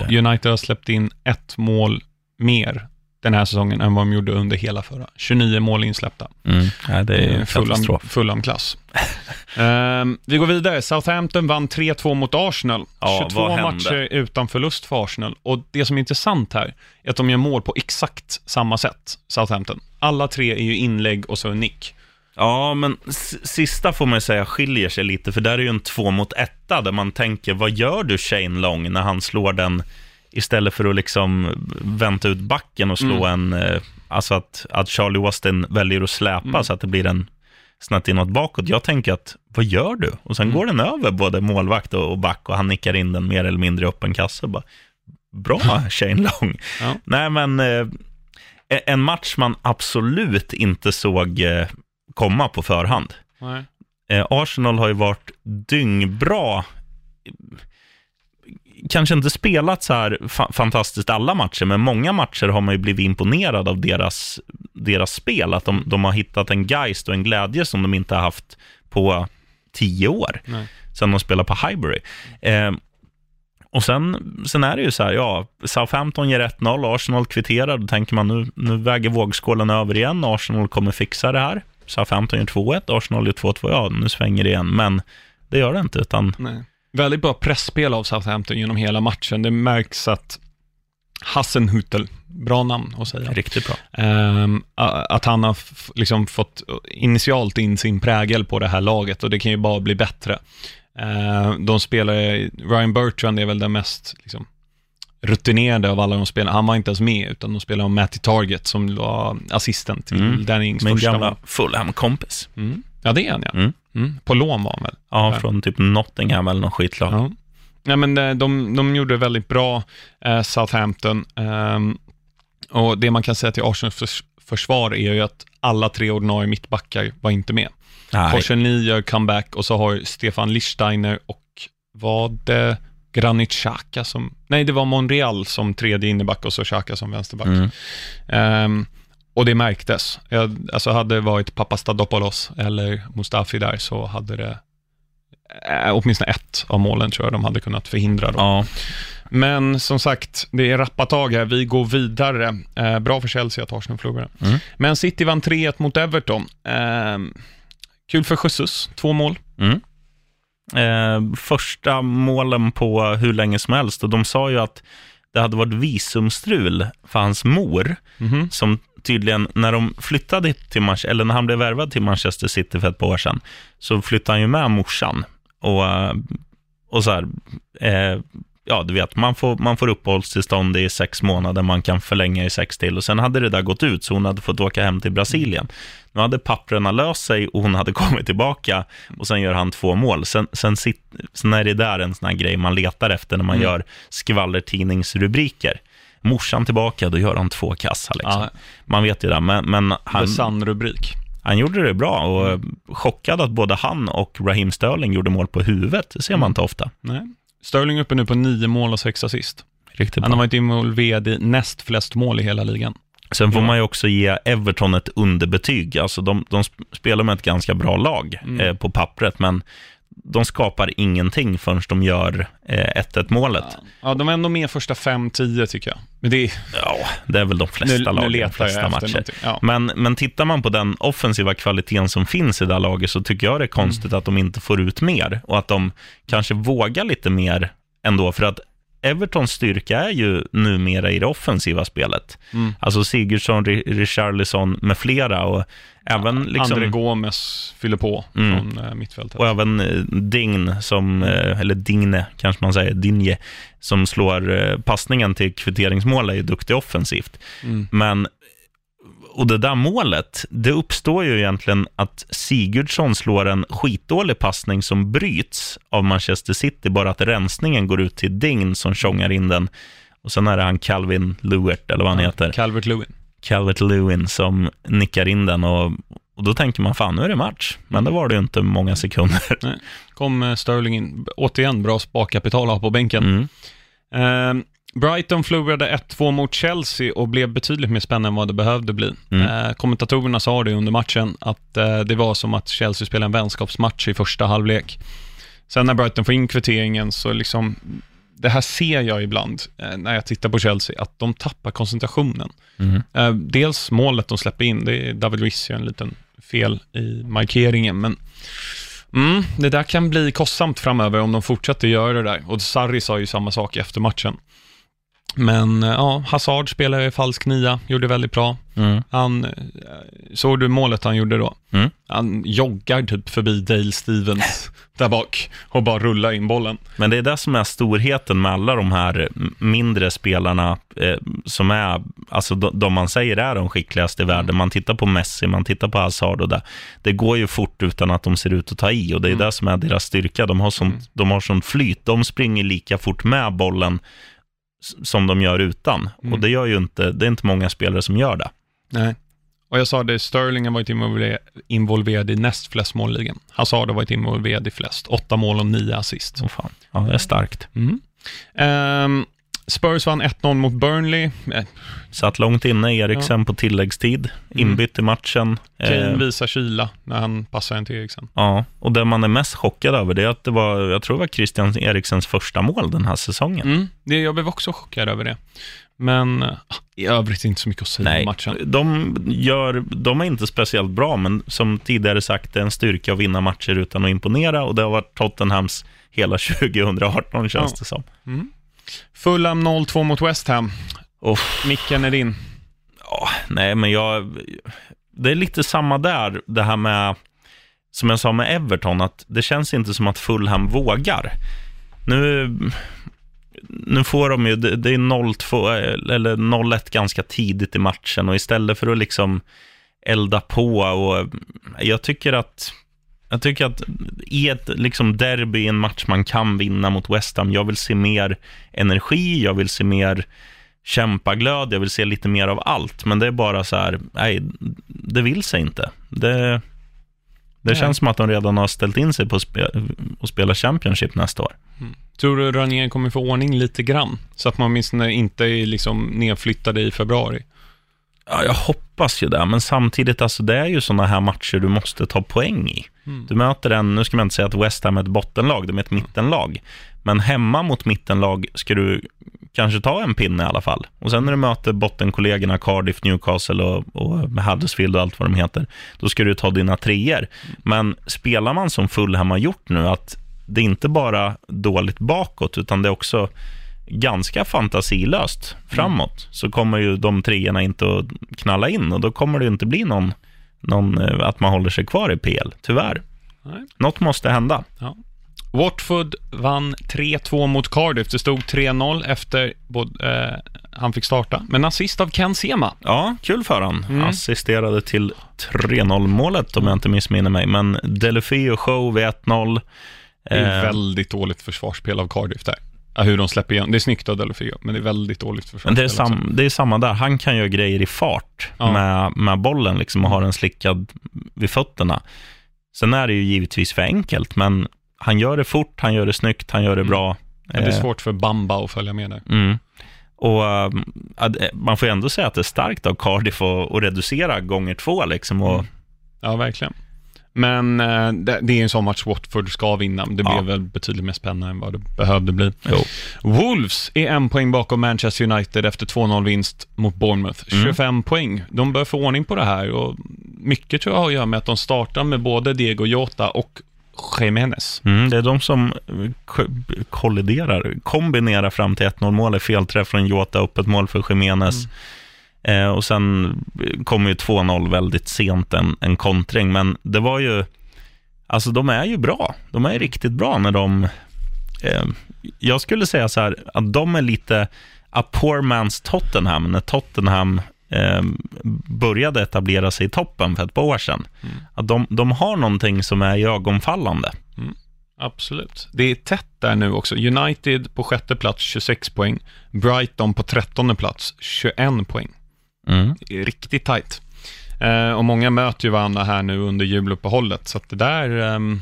Det- United har släppt in ett mål mer den här säsongen än vad de gjorde under hela förra. 29 mål insläppta. Mm. Ja, det är Fulham, katastrof. Fulham-klass. [LAUGHS] Ehm, vi går vidare. Southampton vann 3-2 mot Arsenal. Ja, 22 vad hände? matcher utan förlust för Arsenal. Och det som är intressant här är att de gör mål på exakt samma sätt, Southampton. Alla tre är ju inlägg och så nick. Ja, men sista får man ju säga skiljer sig lite, för där är ju en två mot etta, där man tänker, vad gör du Shane Long när han slår den, istället för att liksom vänta ut backen och slå en, eh, alltså att, att Charlie Austin väljer att släpa så att det blir en snett inåt bakåt. Jag tänker att, vad gör du? Och sen går den över både målvakt och, och back och han nickar in den mer eller mindre i öppen kasse. Bara, Bra [LAUGHS] Shane Long. Ja. Nej, men eh, en match man absolut inte såg eh, komma på förhand. Eh, Arsenal har ju varit dyngbra. Kanske inte spelat så här fa- fantastiskt alla matcher, men många matcher har man ju blivit imponerad av deras, deras spel. Att de, de har hittat en geist och en glädje som de inte har haft på tio år, Nej. sedan de spelade på Highbury. Eh, och sen, sen är det ju så här, ja, Southampton ger 1-0, Arsenal kvitterar, då tänker man nu, nu väger vågskålen över igen, Arsenal kommer fixa det här. Southampton gör 2-1, Arsenal gör 2-2, ja, nu svänger det igen, men det gör det inte, utan Nej. Väldigt bra pressspel av Southampton genom hela matchen. Det märks att Hassenhutel, bra namn att säga, riktigt bra. Ehm, att han har liksom fått initialt in sin prägel på det här laget och det kan ju bara bli bättre. Ehm, de spelar, Ryan Bertrand är väl den mest liksom, rutinerade av alla de spelarna. Han var inte ens med, utan de spelade om Matty Target som var assistent till Mm. Danny Ings Min första gamla. Fulham-kompis. Mm. Ja, det är han ja. Mm. Mm. På lån var han väl? Ja, Ja. från typ Nottingham eller någon skitlag. Ja. Nej, men eh, de, de gjorde väldigt bra, eh, Southampton. Ehm, och det man kan säga till Arsenals förs- försvar är ju att alla tre ordinarie mittbackar var inte med. Korseny gör comeback och så har Stefan Lichtsteiner och var det Granit Xhaka som, nej det var Monreal som tredje inneback och så Xhaka som vänsterback. Mm. Ehm, och det märktes. Jag, alltså hade det varit Papastadopoulos eller Mustafi där så hade det eh, åtminstone ett av målen tror jag de hade kunnat förhindra. Då. Ja, Men som sagt, det är rappa tag här. Vi går vidare. Eh, bra för Chelsea att Arsenal förlorade. Mm. Men City vann 3-1 mot Everton. Eh, kul för Jesus, två mål. Mm. Eh, första målen på hur länge som helst och de sa ju att det hade varit visumstrul för hans mor Mhm. som tydligen, när de flyttade till Manchester, eller när han blev värvad till Manchester City för ett par år sedan, så flyttade han ju med morsan. Och, eh, och så här, eh, ja du vet, man får, man får uppehållstillstånd i sex månader, man kan förlänga i sex till. Och sen hade det där gått ut, så hon hade fått åka hem till Brasilien. Nu hade papprena löst sig och hon hade [LAUGHS] kommit tillbaka och sen gör han två mål. Sen, sen, sit, sen är det där en sån här grej man letar efter när man Mm. gör skvallertidningsrubriker. Morsan tillbaka, då gör han två kassar. Liksom. Ja, Man vet ju det, men, men han, The Sun-rubrik. han gjorde det bra och mm. chockad att både han och Raheem Sterling gjorde mål på huvudet. Det ser man inte ofta. Nej. Sterling uppe nu på nio mål och sex assist. Riktigt Han har varit involverad i näst flest mål i hela ligan. Sen får man ju också ge Everton ett underbetyg. Alltså de, de sp- spelar med ett ganska bra lag Mm. eh, på pappret, men de skapar ingenting förrän de gör eh, 1-1 målet. Ja, de är ändå med första 5-10 tycker jag. Men det är, Ja, det är väl de flesta nu, lag nu i de flesta matcher. Ja. Men, men tittar man på den offensiva kvaliteten som finns i det här laget så tycker jag det är konstigt Mm. att de inte får ut mer och att de kanske vågar lite mer ändå. För att Evertons styrka är ju numera i det offensiva spelet. Mm. Alltså Sigurdsson, Ri- Richarlison med flera och även liksom... André Gomes fyller på Mm. från eh, mittfältet. Och även eh, Dign, som, eh, eller Digne kanske man säger, Dinje, som slår passningen till kvitteringsmål är ju duktig offensivt. Mm. Men, och det där målet, det uppstår ju egentligen att Sigurdsson slår en skitdålig passning som bryts av Manchester City, bara att rensningen går ut till Dign som tjongar in den. Och sen är det han Calvin Lewert, eller vad han heter. Calvert Lewin. Calvert Lewin som nickar in den och, och då tänker man fan nu är det match. Men det var det ju inte många sekunder. Kom eh, Sterling in. Återigen, bra sparkapital på bänken. Mm. Eh, Brighton förlorade 1-2 mot Chelsea och blev betydligt mer spännande än vad det behövde bli. Mm. Eh, kommentatorerna sa det under matchen, att eh, det var som att Chelsea spelade en vänskapsmatch i första halvlek. Sen när Brighton får in kvitteringen så liksom, det här ser jag ibland eh, när jag tittar på Chelsea, att de tappar koncentrationen. Mm. Eh, dels målet de släpper in, det är David Luiz gör en liten fel i markeringen, men mm, det där kan bli kostsamt framöver om de fortsätter göra det där. Och Sarri sa ju samma sak efter matchen. Men eh, ja, Hazard spelar i falsk nia, gjorde väldigt bra. Mm. Han, eh, såg du målet han gjorde då? Mm. Han joggar typ förbi Dale Stevens [LAUGHS] där bak och bara rullar in bollen. Men det är det som är storheten med alla de här mindre spelarna eh, som är, alltså de, de man säger är de skickligaste i världen. Man tittar på Messi, man tittar på Hazard och det. Det går ju fort utan att de ser ut att ta i och det är det som är deras styrka. De har sånt, de har sånt flyt, de springer lika fort med bollen som de gör utan. Mm. Och det gör ju inte, det är inte många spelare som gör det. Nej. Och jag sa det, Sterling har varit involver- involverad i näst flest mål i ligan. Hazard har varit involverad i flest. Åtta mål och nio assist. Åh fan. Ja, det är starkt. Mm. Ehm, Spurs vann 1-0 mot Burnley. Eh, Satt långt inne, Eriksen på tilläggstid, inbytt i matchen. Kane Eh, visar kyla när han passar en till Eriksen. Ja, och det man är mest chockad över det är att det var, jag tror det var Christian Eriksens första mål den här säsongen. Mm, det, jag blev också chockad över det. Men i övrigt inte så mycket att säga om matchen. de, gör, de är inte speciellt bra, men som tidigare sagt, det är en styrka att vinna matcher utan att imponera och det har varit Tottenhams hela [LAUGHS] 2018 känns Ja. det som. Fulham 0-2 mot West Ham. Och, Micken är din. ja, nej, men jag... Det är lite samma där, det här med, som jag sa med Everton, att det känns inte som att Fulham vågar. Nu, nu får de ju, det är 0-2 eller 0-1 ganska tidigt i matchen och istället för att liksom elda på och jag tycker att jag tycker att i ett liksom derby, en match man kan vinna mot West Ham, jag vill se mer energi, jag vill se mer kämpaglöd, jag vill se lite mer av allt, men det är bara så här, nej, det vill sig inte. Det, det känns som att de redan har ställt in sig på att spe, spela Championship nästa år. Tror du Ranier kommer få ordning lite grann? Så att man åtminstone inte är liksom nedflyttade i februari. Ja, jag hoppas ju det, men samtidigt, alltså, det är ju sådana här matcher du måste ta poäng i. Mm. Du möter en, nu ska man inte säga att West Ham är ett bottenlag, de är ett mittenlag. Men hemma mot mittenlag ska du kanske ta en pinne i alla fall. Och sen när du möter bottenkollegorna Cardiff, Newcastle och, och Huddersfield och allt vad de heter, då ska du ta dina treor. Men spelar man som Fulham har gjort nu, att det är inte bara dåligt bakåt, utan det är också ganska fantasilöst framåt, så kommer ju de treorna inte att knalla in och då kommer det inte bli någon, någon eh, att man håller sig kvar i PL, tyvärr. Nej. Något måste hända. Watford vann 3-2 mot Cardiff. Det stod 3-0 efter både, eh, han fick starta. Men assist av Ken Sema. Ja, kul för han. Mm. Assisterade till 3-0 målet om jag inte missminner mig, men Delefio show vid 1-0. Det är Eh, väldigt dåligt försvarsspel av Cardiff där. Ja, hur de släpper igen. Det är snyggt av Delefio, men det är väldigt dåligt Men det är, också. sam, det är samma där. Han kan göra grejer i fart Ja. med, med bollen liksom, och ha den slickad vid fötterna. Sen är det ju givetvis för enkelt, men han gör det fort, han gör det snyggt, han gör det Mm. bra. Men det är Eh, svårt för Bamba att följa med där. Mm. Och eh, att, eh, Man får ju ändå säga att det är starkt av Cardiff att, att reducera gånger två. Liksom, och, Mm. Ja, verkligen. Men eh, det, det är en sån match Watford ska vinna. Det Ja. blev väl betydligt mer spännande än vad det behövde bli. Jo. Wolves är en poäng bakom Manchester United efter 2-0-vinst mot Bournemouth. Mm. 25 poäng. De bör få ordning på det här och mycket tror jag har att göra med att de startar med både Diego Jota och Jiménez. Mm, det är de som ko- kolliderar, kombinerar fram till 1-0 målet, felträff från Jota, öppet mål för Jiménez. Eh, och sen kommer ju 2-0 väldigt sent, en, en kontring. Men det var ju, alltså de är ju bra. De är riktigt bra när de, eh, jag skulle säga så här, att de är lite a poor man's Tottenham, när Tottenham eh, började etablera sig i toppen för ett par år sedan. Att de, de har någonting som är ögonfallande. Absolut. Det är tätt där nu också. United på sjätte plats 26 poäng. Brighton på trettonde plats 21 poäng. Mm. Riktigt tajt. Eh, och många möter ju varandra här nu under juluppehållet, så att det där, ehm,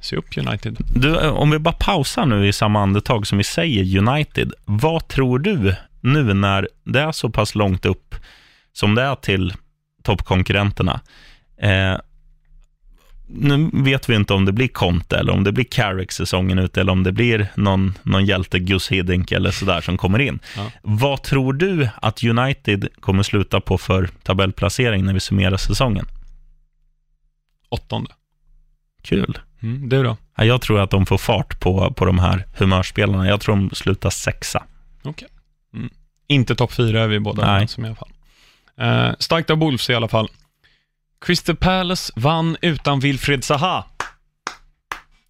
se upp United. Du, eh, om vi bara pausar nu i samma andetag som vi säger United. Vad tror du nu när det är så pass långt upp som det är till toppkonkurrenterna? Eh, nu vet vi inte om det blir Conte eller om det blir Carrick säsongen ut eller om det blir någon, någon hjälte Gus Hiddink eller sådär som kommer in. Ja. Vad tror du att United kommer sluta på för tabellplacering när vi summerar säsongen? Åttonde. Kul. Mm, du då? Ja, Jag tror att de får fart på, på de här humörspelarna. Jag tror de slutar sexa. Okej. Mm. Inte topp fyra är vi båda Nej. överens om i alla fall. Eh, starkt av Wolves i alla fall. Crystal Palace vann utan Wilfred Zaha.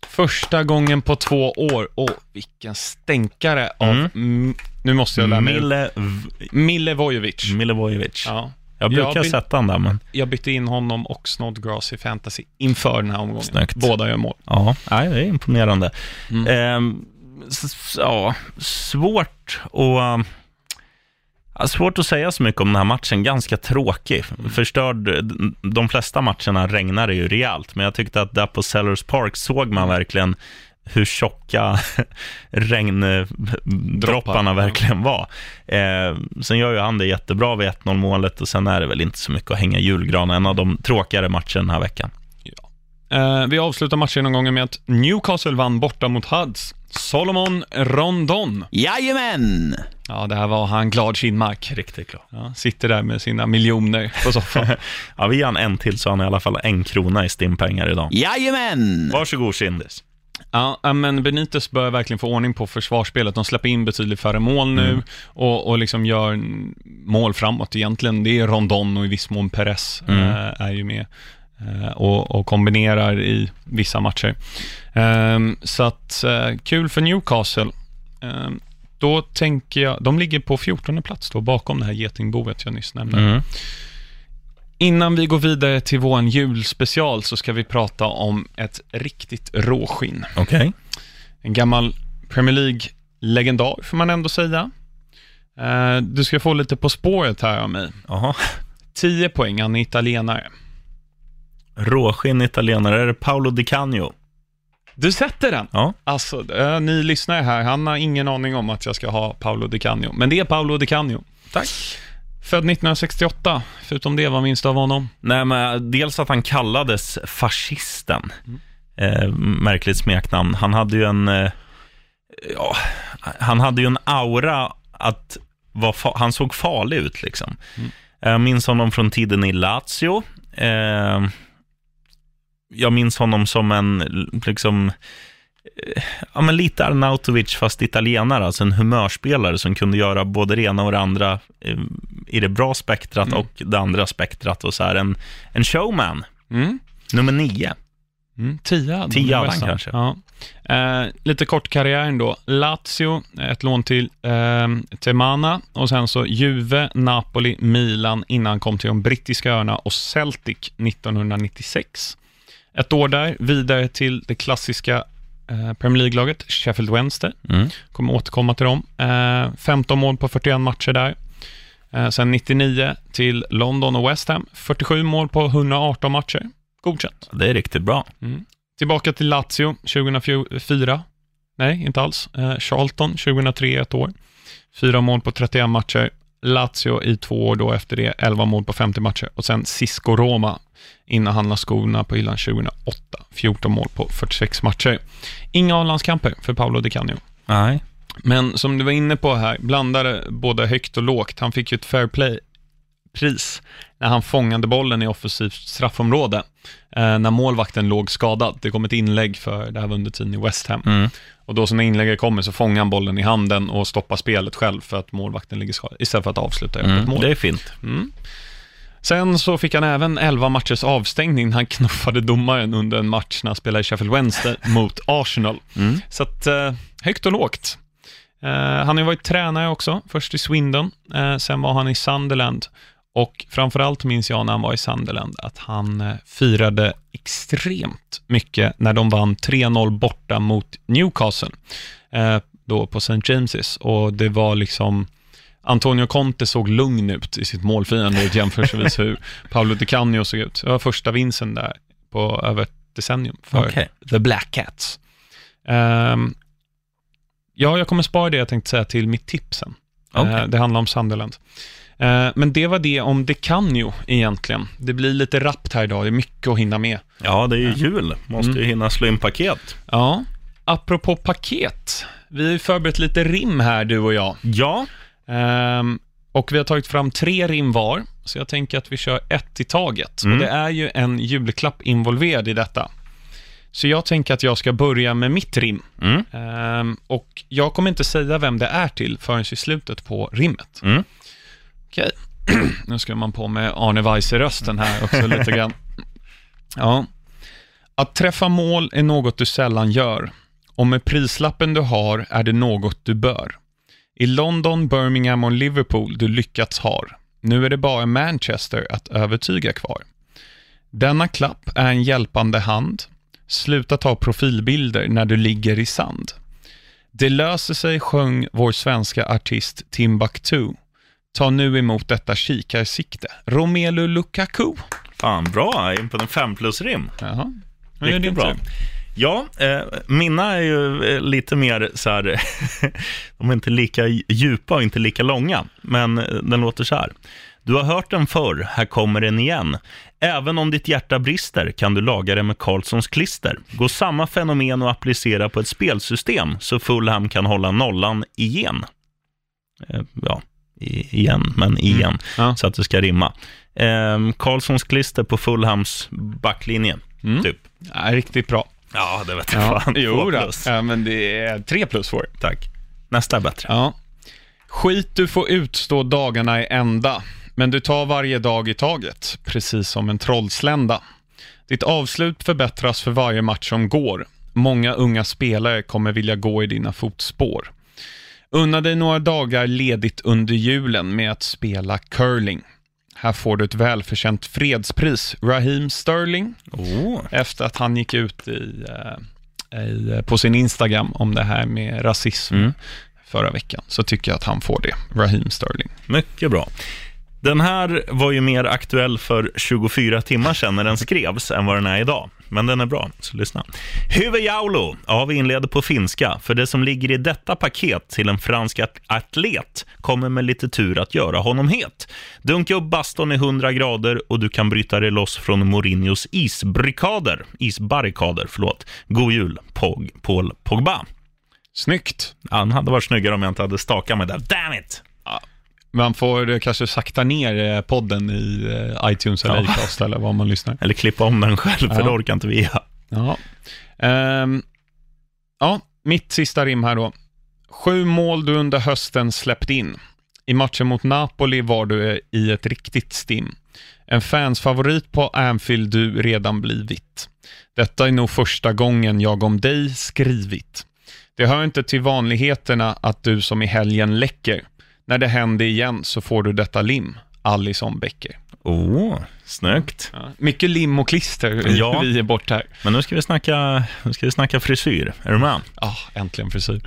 Första gången på två år. Och vilken stänkare av... Mm. Nu måste jag lära mig. Mille, Milivojevic. Milivojevic. Ja. Jag brukar Jag by- sätta han där, men Jag bytte in honom och Snodgrass i fantasy inför den här omgången. Snyggt. Båda gör mål. ja, nej, det är imponerande. Mm. Ehm, s- ja, svårt att... Ja, svårt att säga så mycket om den här matchen. Ganska tråkig. Förstörd. De flesta matcherna regnar det ju rejält, men jag tyckte att där på Sellers Park såg man verkligen hur tjocka [LAUGHS] regndropparna Droppar, verkligen var. Eh, sen gör ju han det jättebra vid 1-0 målet och sen är det väl inte så mycket att hänga i julgranen. En av de tråkigare matcherna den här veckan. Eh, vi avslutar matchen med att Newcastle vann borta mot Huds. Solomon Rondon. Jajamän! Ja, det här var han glad Kinmark. Riktigt glad. Ja, sitter där med sina miljoner på soffan. [LAUGHS] Ja, vi ger han en till så han i alla fall en krona i stimpengar idag. Jajamän! Varsågod Kindis. ja, ja, men Benitez bör verkligen få ordning på försvarsspelet. De släpper in betydligt färre mål nu och, och liksom gör mål framåt egentligen. Det är Rondon och i viss mån Perez Mm. eh, är ju med och, och kombinerar i vissa matcher. Ehm, så att, eh, kul för Newcastle. Ehm, då tänker jag, de ligger på 14 plats då, bakom det här getingboet jag nyss nämnde. Mm. Innan vi går vidare till vår julspecial så ska vi prata om ett riktigt råskinn. Okej. En gammal Premier League-legendar får man ändå säga. Eh, du ska få lite på spåret här av mig. Jaha. 10 poäng, han är italienare. Råskinn italienare. Är det Paolo Di Canio? Du sätter den! Ja. Alltså, eh, ni lyssnar här, han har ingen aning om att jag ska ha Paolo Di Canio. Men det är Paolo Di Canio. Tack. Född 1968, förutom det, vad minns du av honom? Nej, men dels att han kallades fascisten. Eh, märkligt smeknamn. Han hade ju en... Eh, ja, han hade ju en aura att vara fa- han såg farlig ut liksom. Jag minns honom från tiden i Lazio. Eh, jag minns honom som en, liksom, eh, ja men lite Arnautovic fast italienare, alltså en humörspelare som kunde göra både det ena och det andra eh, i det bra spektrat Mm. och det andra spektrat och så här en, en showman. Mm. Nummer nio. Mm, tia Tia kanske. Ja. Eh, lite kort karriären då. Lazio, ett lån till eh, Temana och sen så Juve, Napoli, Milan innan han kom till de brittiska öarna och Celtic 1996. Ett år där, vidare till det klassiska eh, Premier League-laget Sheffield Wednesday. Mm. Kommer återkomma till dem. Eh, 15 mål på 41 matcher där. Eh, sen 99 till London och West Ham. 47 mål på 118 matcher. Godkänt. Det är riktigt bra. Tillbaka till Lazio 2004. Nej, inte alls. Eh, Charlton 2003, ett år. Fyra mål på 31 matcher. Lazio i två år då efter det, 11 mål på 50 matcher. Och sen Cisco Roma innan han la skorna på hyllan 2008, 14 mål på 46 matcher. Inga A-landskamper för Paolo Di Canio. Nej. Men som du var inne på här, blandade både högt och lågt. Han fick ju ett fair play-pris när han fångade bollen i offensivt straffområde, eh, när målvakten låg skadad. Det kom ett inlägg för, det här var under tiden i West Ham. Mm. Och då när inlägget kommer så fångar han bollen i handen och stoppar spelet själv för att målvakten ligger skadad, istället för att avsluta öppet Mm. mål. Det är fint. Mm. Sen så fick han även 11 matchers avstängning när han [LAUGHS] knuffade domaren under en match när han spelade i Sheffield Wednesday [LAUGHS] mot Arsenal. Mm. Så att, eh, högt och lågt. Eh, han har ju varit tränare också, först i Swindon, eh, sen var han i Sunderland och framförallt minns jag när han var i Sunderland att han eh, firade extremt mycket när de vann 3-0 borta mot Newcastle, eh, då på St. James's och det var liksom Antonio Conte såg lugn ut i sitt målfirande jämförelsevis hur [LAUGHS] Paolo Di Canio såg ut. Det var första vinsten där på över ett decennium för Okej. The Black Cats. Ehm, ja, jag kommer spara det jag tänkte säga till mitt tips sen. Okej. Eh, det handlar om Sunderland. Eh, men det var det om Di Canio egentligen. Det blir lite rappt här idag, det är mycket att hinna med. Ja, det är ju jul. Måste Mm. ju hinna slå in paket. Ja, apropå paket. Vi har ju förberett lite rim här, du och jag. Ja, Ehm, och vi har tagit fram tre rim var, så jag tänker att vi kör ett i taget. Mm. Och det är ju en julklapp involverad i detta. Så jag tänker att jag ska börja med mitt rim. Mm. Ehm, och jag kommer inte säga vem det är till förrän i slutet på rimmet. Mm. Okej, [CLEARS THROAT] nu ska man på med Arne Weise-rösten här också lite grann. [LAUGHS] Ja. Att träffa mål är något du sällan gör. Och med prislappen du har är det något du bör. I London, Birmingham och Liverpool du lyckats har. Nu är det bara Manchester att övertyga kvar. Denna klapp är en hjälpande hand. Sluta ta profilbilder när du ligger i sand. Det löser sig, sjöng vår svenska artist Timbuktu. Ta nu emot detta kikarsikte. Romelu Lukaku. fan bra. In på en fem plus-rim. Jaha. Det Riktigt bra. tur. Ja, eh, mina är ju eh, lite mer så här, [LAUGHS] de är inte lika djupa och inte lika långa, men eh, den låter så här. Du har hört den förr, här kommer den igen. Även om ditt hjärta brister kan du laga det med Carlssons klister. Gå samma fenomen och applicera på ett spelsystem så Fulham kan hålla nollan igen. Eh, ja, igen, men igen, Ja. så att det ska rimma. Eh, Carlssons klister på Fulhams backlinje, Mm. typ. Ja, riktigt bra. Ja, det vet jag Ja, fan. jo plus. Ja, men det är tre plus får. Tack. Nästa är bättre. Ja. Skit du får utstå dagarna i ända, men du tar varje dag i taget, precis som en trollslända. Ditt avslut förbättras för varje match som går. Många unga spelare kommer vilja gå i dina fotspår. Unna dig några dagar ledigt under julen med att spela curling. Här får du ett välförtjänt fredspris, Raheem Sterling, Oh. efter att han gick ut i, eh, i, på sin Instagram om det här med rasism Mm. förra veckan, så tycker jag att han får det, Raheem Sterling. Mycket bra. Den här var ju mer aktuell för 24 timmar sedan när den skrevs än vad den är idag. Men den är bra, så lyssna. Huvudjaulo. Ja, vi inleder på finska. För det som ligger i detta paket till en fransk at- atlet kommer med lite tur att göra honom het. Dunka upp baston i 100 grader och du kan bryta dig loss från Mourinhos isbrikader. Isbarrikader, förlåt. God jul, Pog, Paul Pogba. Snyggt! Han hade varit snyggare om jag inte hade stakat mig där. Damn it! Man får kanske sakta ner eh, podden i eh, iTunes eller Ja. Acast eller vad man lyssnar. Eller klippa om den själv, för Ja. det orkar inte vi göra. Ja. Ehm, ja, mitt sista rim här då. Sju mål du under hösten släppt in. I matchen mot Napoli var du eh, i ett riktigt stim. En fansfavorit på Anfield du redan blivit. Detta är nog första gången jag om dig skrivit. Det hör inte till vanligheterna att du som i helgen läcker. När det händer igen så får du detta lim. Allison Becker. Oh, snyggt. Ja, mycket lim och klister [LAUGHS] Ja. vi är bort här. Men nu ska vi snacka, nu ska vi snacka frisyr. Är du med? Ja, äntligen frisyr.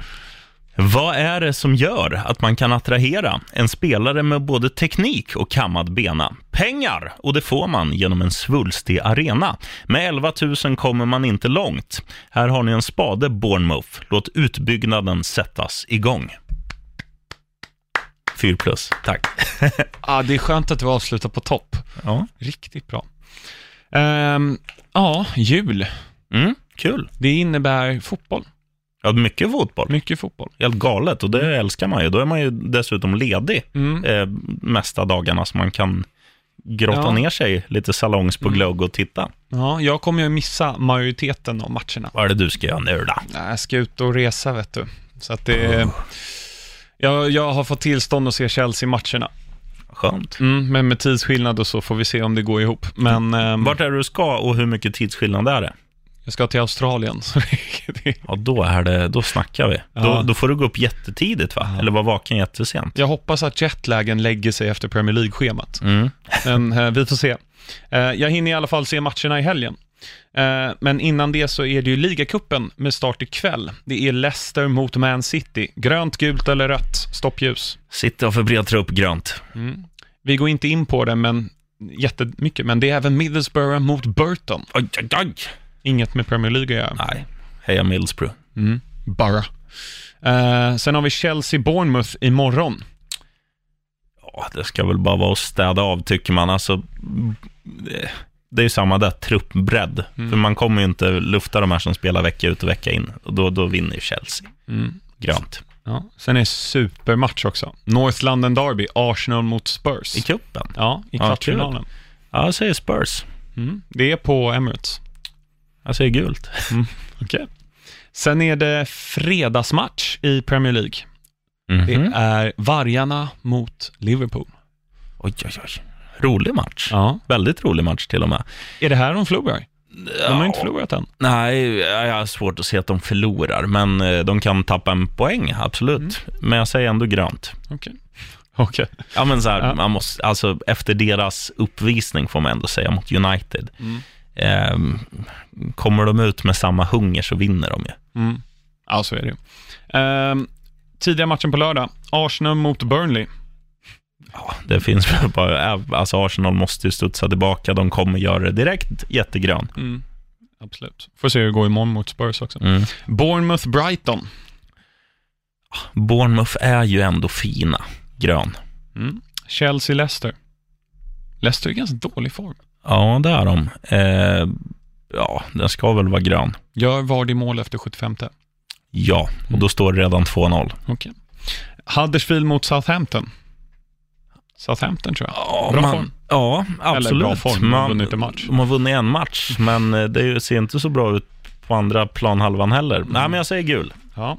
Vad är det som gör att man kan attrahera en spelare med både teknik och kammad bena? Pengar! Och det får man genom en svulstig arena. Med 11 000 kommer man inte långt. Här har ni en spade, Bournemouth. Låt utbyggnaden sättas igång. Fyr plus, tack. [LAUGHS] Ah, det är skönt att vi avslutar på topp. Ja, Riktigt bra. Ehm, ja, jul. mm, kul. Det innebär fotboll. Ja, mycket fotboll. Mycket fotboll. Helt galet och det älskar man ju. Då är man ju dessutom ledig Mm. eh, mesta dagarna så man kan grotta Ja. ner sig lite salongs på glögg och titta. Ja, jag kommer ju missa majoriteten av matcherna. Vad är det du ska göra nu då? Jag ska ut och resa, vet du. Så att det... Jag, jag har fått tillstånd att se Chelsea-matcherna. Skönt. Mm, men med tidsskillnad och så får vi se om det går ihop. Men ehm, Vart är du ska och hur mycket tidsskillnad är det? jag ska till Australien. [LAUGHS] Så det, Ja, då, är det, då snackar vi. Ja. Då, då får du gå upp jättetidigt va? Eller vara vaken jättesent. jag hoppas att jetlagen lägger sig efter Premier League-schemat. Mm. Men eh, vi får se. Eh, jag hinner i alla fall se matcherna i helgen. Eh, men innan det så är det ju ligacupen med start ikväll. Det är Leicester mot Man City. Grönt, gult eller rött? Stoppljus. City har för bred trupp grönt. Vi går inte in på det men jättemycket, men det är även Middlesbrough mot Burton. Oj, oj, oj. Inget med Premier League att göra. Nej, heja Middlesbrough. Bara. Eh, sen har vi Chelsea-Bournemouth imorgon. Ja, det ska väl bara vara att städa av tycker man. Alltså, det- det är ju samma där, truppbredd. Mm. För man kommer ju inte lufta de här som spelar vecka ut och vecka in. Och då, då vinner ju Chelsea. Mm. Grönt. Ja. Sen är supermatch också. North London Derby, Arsenal mot Spurs. I cupen. Ja, i kvartsfinalen. Ja, jag säger Spurs. Mm. Det är på Emirates. Jag säger gult. Okej. Sen är det fredagsmatch i Premier League. Det Mhm. är Vargarna mot Liverpool. Oj, oj, oj. Rolig match. Ja. Väldigt rolig match till och med. Är det här de förlorar? De har Ja. inte förlorat än. Nej, jag har svårt att se att de förlorar, men eh, de kan tappa en poäng, absolut. Men jag säger ändå grönt. Okej. [LAUGHS] Okej. Ja, men så här, Ja. man måste, alltså efter deras uppvisning får man ändå säga mot United. Mm. Ehm, kommer de ut med samma hunger så vinner de ju. Mm. Ja, så är det ju. Ehm, tidiga matchen på lördag. Arsenal mot Burnley. Ja, det finns väl bara, äh, alltså Arsenal måste ju studsa tillbaka, de kommer göra det direkt jättegrön. Mm. Absolut. Får se hur det går imorgon mot Spurs också. Mm. Bournemouth-Brighton. Bournemouth är ju ändå fina, grön. Mm. Chelsea-Leicester. Leicester är ganska dålig form. Ja, det är de. Eh, ja, den ska väl vara grön. Gör Vardy mål efter 75. Ja, och då står det redan 2-0. Okej. Huddersfield mot Southampton. Southampton tror jag. Ja, Bra man, form. Ja, absolut. bra form, de har Man- vunnit en match. De har vunnit en match, men eh, det ser inte så bra ut på andra planhalvan heller. Mm. Nej, men jag säger gul. Ja.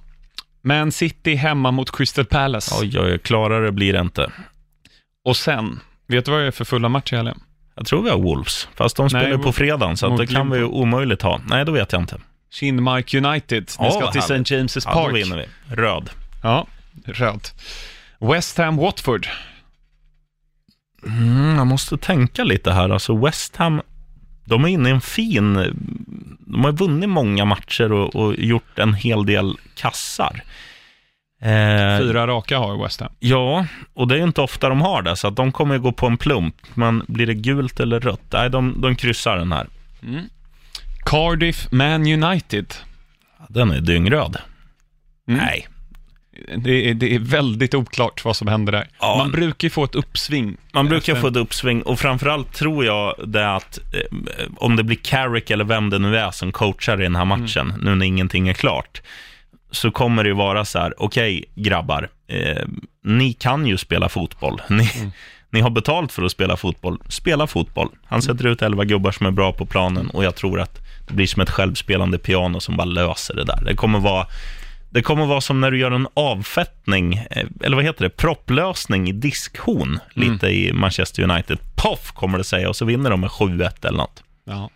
Man City hemma mot Crystal Palace. Oj, oj, klarare blir det inte. Och sen, vet du vad det är för fulla matcher i helgen? Jag tror vi har Wolves, fast de spelar ju på fredagen, så det kan vi ju omöjligt ha. Nej, då vet jag inte. Kindmark United. Ni Ja, ska till. St. James's Ja, då Park. vinner vi. Röd. Ja, röd. West Ham Watford. Mm, jag måste tänka lite här. Alltså West Ham, de är inne i en fin... De har vunnit många matcher och, och gjort en hel del kassar. Eh, Fyra raka har West Ham. Ja, och det är ju inte ofta de har det, så att de kommer ju gå på en plump. Men blir det gult eller rött? Nej, de, de kryssar den här. Cardiff Man United. Den är dyngröd. Mm. Nej. Det är, det är väldigt oklart vad som händer där. Ja. Man brukar ju få ett uppsving. Man brukar få ett uppsving och framförallt tror jag det att eh, om det blir Carrick eller vem det nu är som coachar i den här matchen, nu när ingenting är klart, så kommer det ju vara så här, okej grabbar, eh, ni kan ju spela fotboll. [LAUGHS] Ni, ni har betalt för att spela fotboll. Spela fotboll. Han sätter ut elva gubbar som är bra på planen och jag tror att det blir som ett självspelande piano som bara löser det där. Det kommer vara det kommer vara som när du gör en avfettning, eh, eller vad heter det, propplösning i diskhon, lite i Manchester United. Poff kommer det säga och så vinner de med 7-1 eller något. Ja.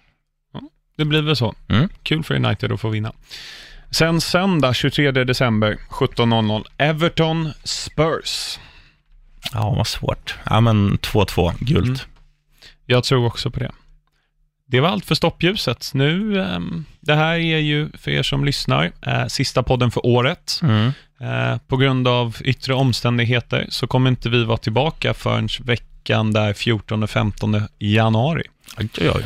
ja, det blir väl så. Mm. Kul för United att få vinna. Sen söndag 23 december 17.00, Everton Spurs. Ja, vad svårt. Ja, men 2-2, gult. Mm. Jag tror också på det. Det var allt för stoppljuset. Nu, ehm, det här är ju, för er som lyssnar, eh, sista podden för året. Mm. Eh, på grund av yttre omständigheter så kommer inte vi vara tillbaka förrän veckan där 14-15 januari. Oj, oj, oj.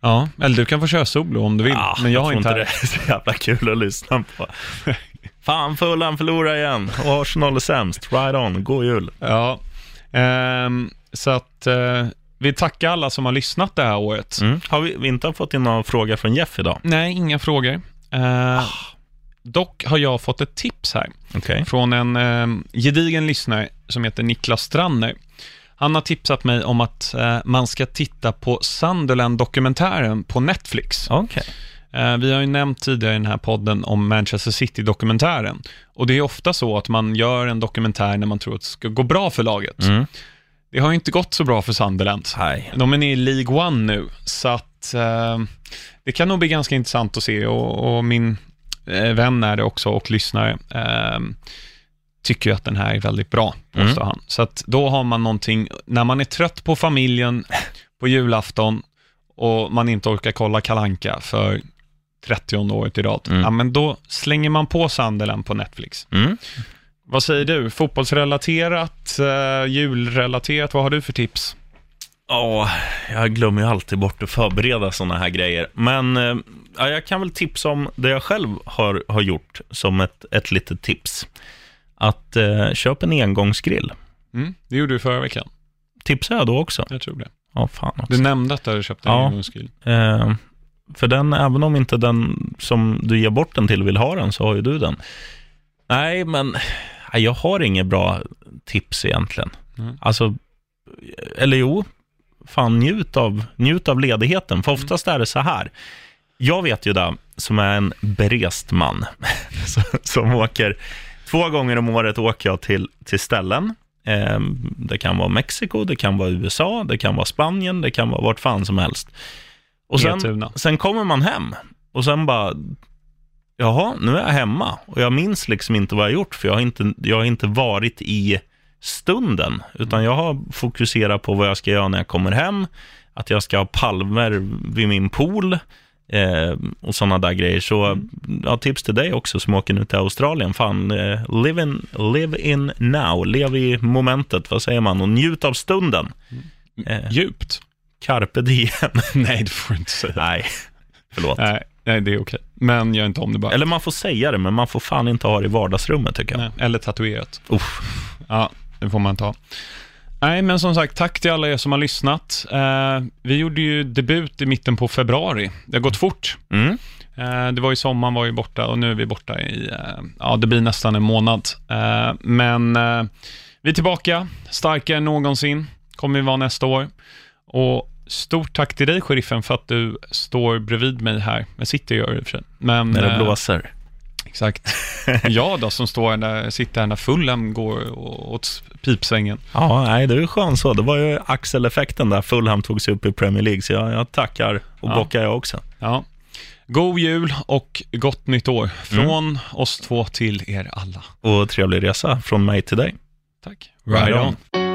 Ja, eller du kan få köra solo om du vill, Ja, men jag, har tror inte... [LAUGHS] det är så jävla kul att lyssna på. [LAUGHS] Fan, Fulham förlorar igen Arsenal är sämst. Right on, god jul. Ja, ehm, så att eh, vi tackar alla som har lyssnat det här året. Mm. Har vi, vi inte fått in några frågor från Jeff idag? Nej, inga frågor. Eh, Ah. Dock har jag fått ett tips här Okej. från en eh, gedigen lyssnare som heter Niklas Stranner. Han har tipsat mig om att eh, man ska titta på Sunderland-dokumentären på Netflix. Okej. Eh, vi har ju nämnt tidigare i den här podden om Manchester City-dokumentären. Och det är ofta så att man gör en dokumentär när man tror att det ska gå bra för laget. Mm. Det har ju inte gått så bra för Sunderland. Nej. De är nere i League One nu, så att eh, det kan nog bli ganska intressant att se och, och min eh, vän är det också och lyssnare eh, tycker ju att den här är väldigt bra, påstår han. Så att då har man någonting, när man är trött på familjen [LAUGHS] på julafton och man inte orkar kolla Kalanka för 30 året i rad, Mm. ja men då slänger man på Sunderland på Netflix. Mm. Vad säger du? Fotbollsrelaterat, eh, julrelaterat, vad har du för tips? Ja, jag glömmer ju alltid bort att förbereda sådana här grejer. Men eh, ja, jag kan väl tipsa om det jag själv har, har gjort som ett, ett litet tips. Att eh, köp en engångsgrill. Mm, det gjorde du förra veckan. Tipsar jag då också? Jag tror det. Ja, fan också. Du nämnde att du hade köpt en Ja. engångsgrill. Eh, för den, även om inte den som du ger bort den till vill ha den, så har ju du den. Nej, men jag har inget bra tips egentligen. Mm. Alltså, eller jo, fan njut av, njut av ledigheten. För oftast är det så här. Jag vet ju det, som är en berest man, [LAUGHS] som, som åker, två gånger om året åker jag till, till ställen. Eh, det kan vara Mexiko, det kan vara USA, det kan vara Spanien, det kan vara vart fan som helst. Och sen, sen kommer man hem och sen bara, jaha, nu är jag hemma. Och jag minns liksom inte vad jag gjort, för jag har inte, jag har inte varit i stunden, utan jag har fokuserat på vad jag ska göra när jag kommer hem, att jag ska ha palmer vid min pool eh, och sådana där grejer. Så ja, tips till dig också som åker nu till Australien. Fan, eh, live, in, live in now, lev i momentet, vad säger man, och njut av stunden. Eh, Djupt? carpe diem. [LAUGHS] Nej, det får du inte säga. Nej, förlåt. Nej, nej, det är okej. Men gör inte om det bara. Eller man får säga det, men man får fan inte ha det i vardagsrummet tycker jag. Nej, eller tatuerat. Uff. Ja, det får man ta. Nej, men som sagt, tack till alla er som har lyssnat. Eh, vi gjorde ju debut i mitten på februari. Det har gått fort. Mm. Eh, det var ju sommaren var ju borta och nu är vi borta i, eh, ja det blir nästan en månad. Eh, men eh, vi är tillbaka, starkare än någonsin, kommer vi vara nästa år. Och stort tack till dig, sheriffen, för att du står bredvid mig här. Jag sitter det i och för sig. Men, När det eh, blåser. Exakt. [LAUGHS] Jag då, som står där, sitter här när Fulham går åt pipsvängen. Ja, nej, det är ju skönt så. Det var ju axeleffekten där Fulham tog sig upp i Premier League, så jag, jag tackar och Ja. bockar jag också. Ja. God jul och gott nytt år. Från oss två till er alla. Och trevlig resa från mig till dig. Tack. Right on.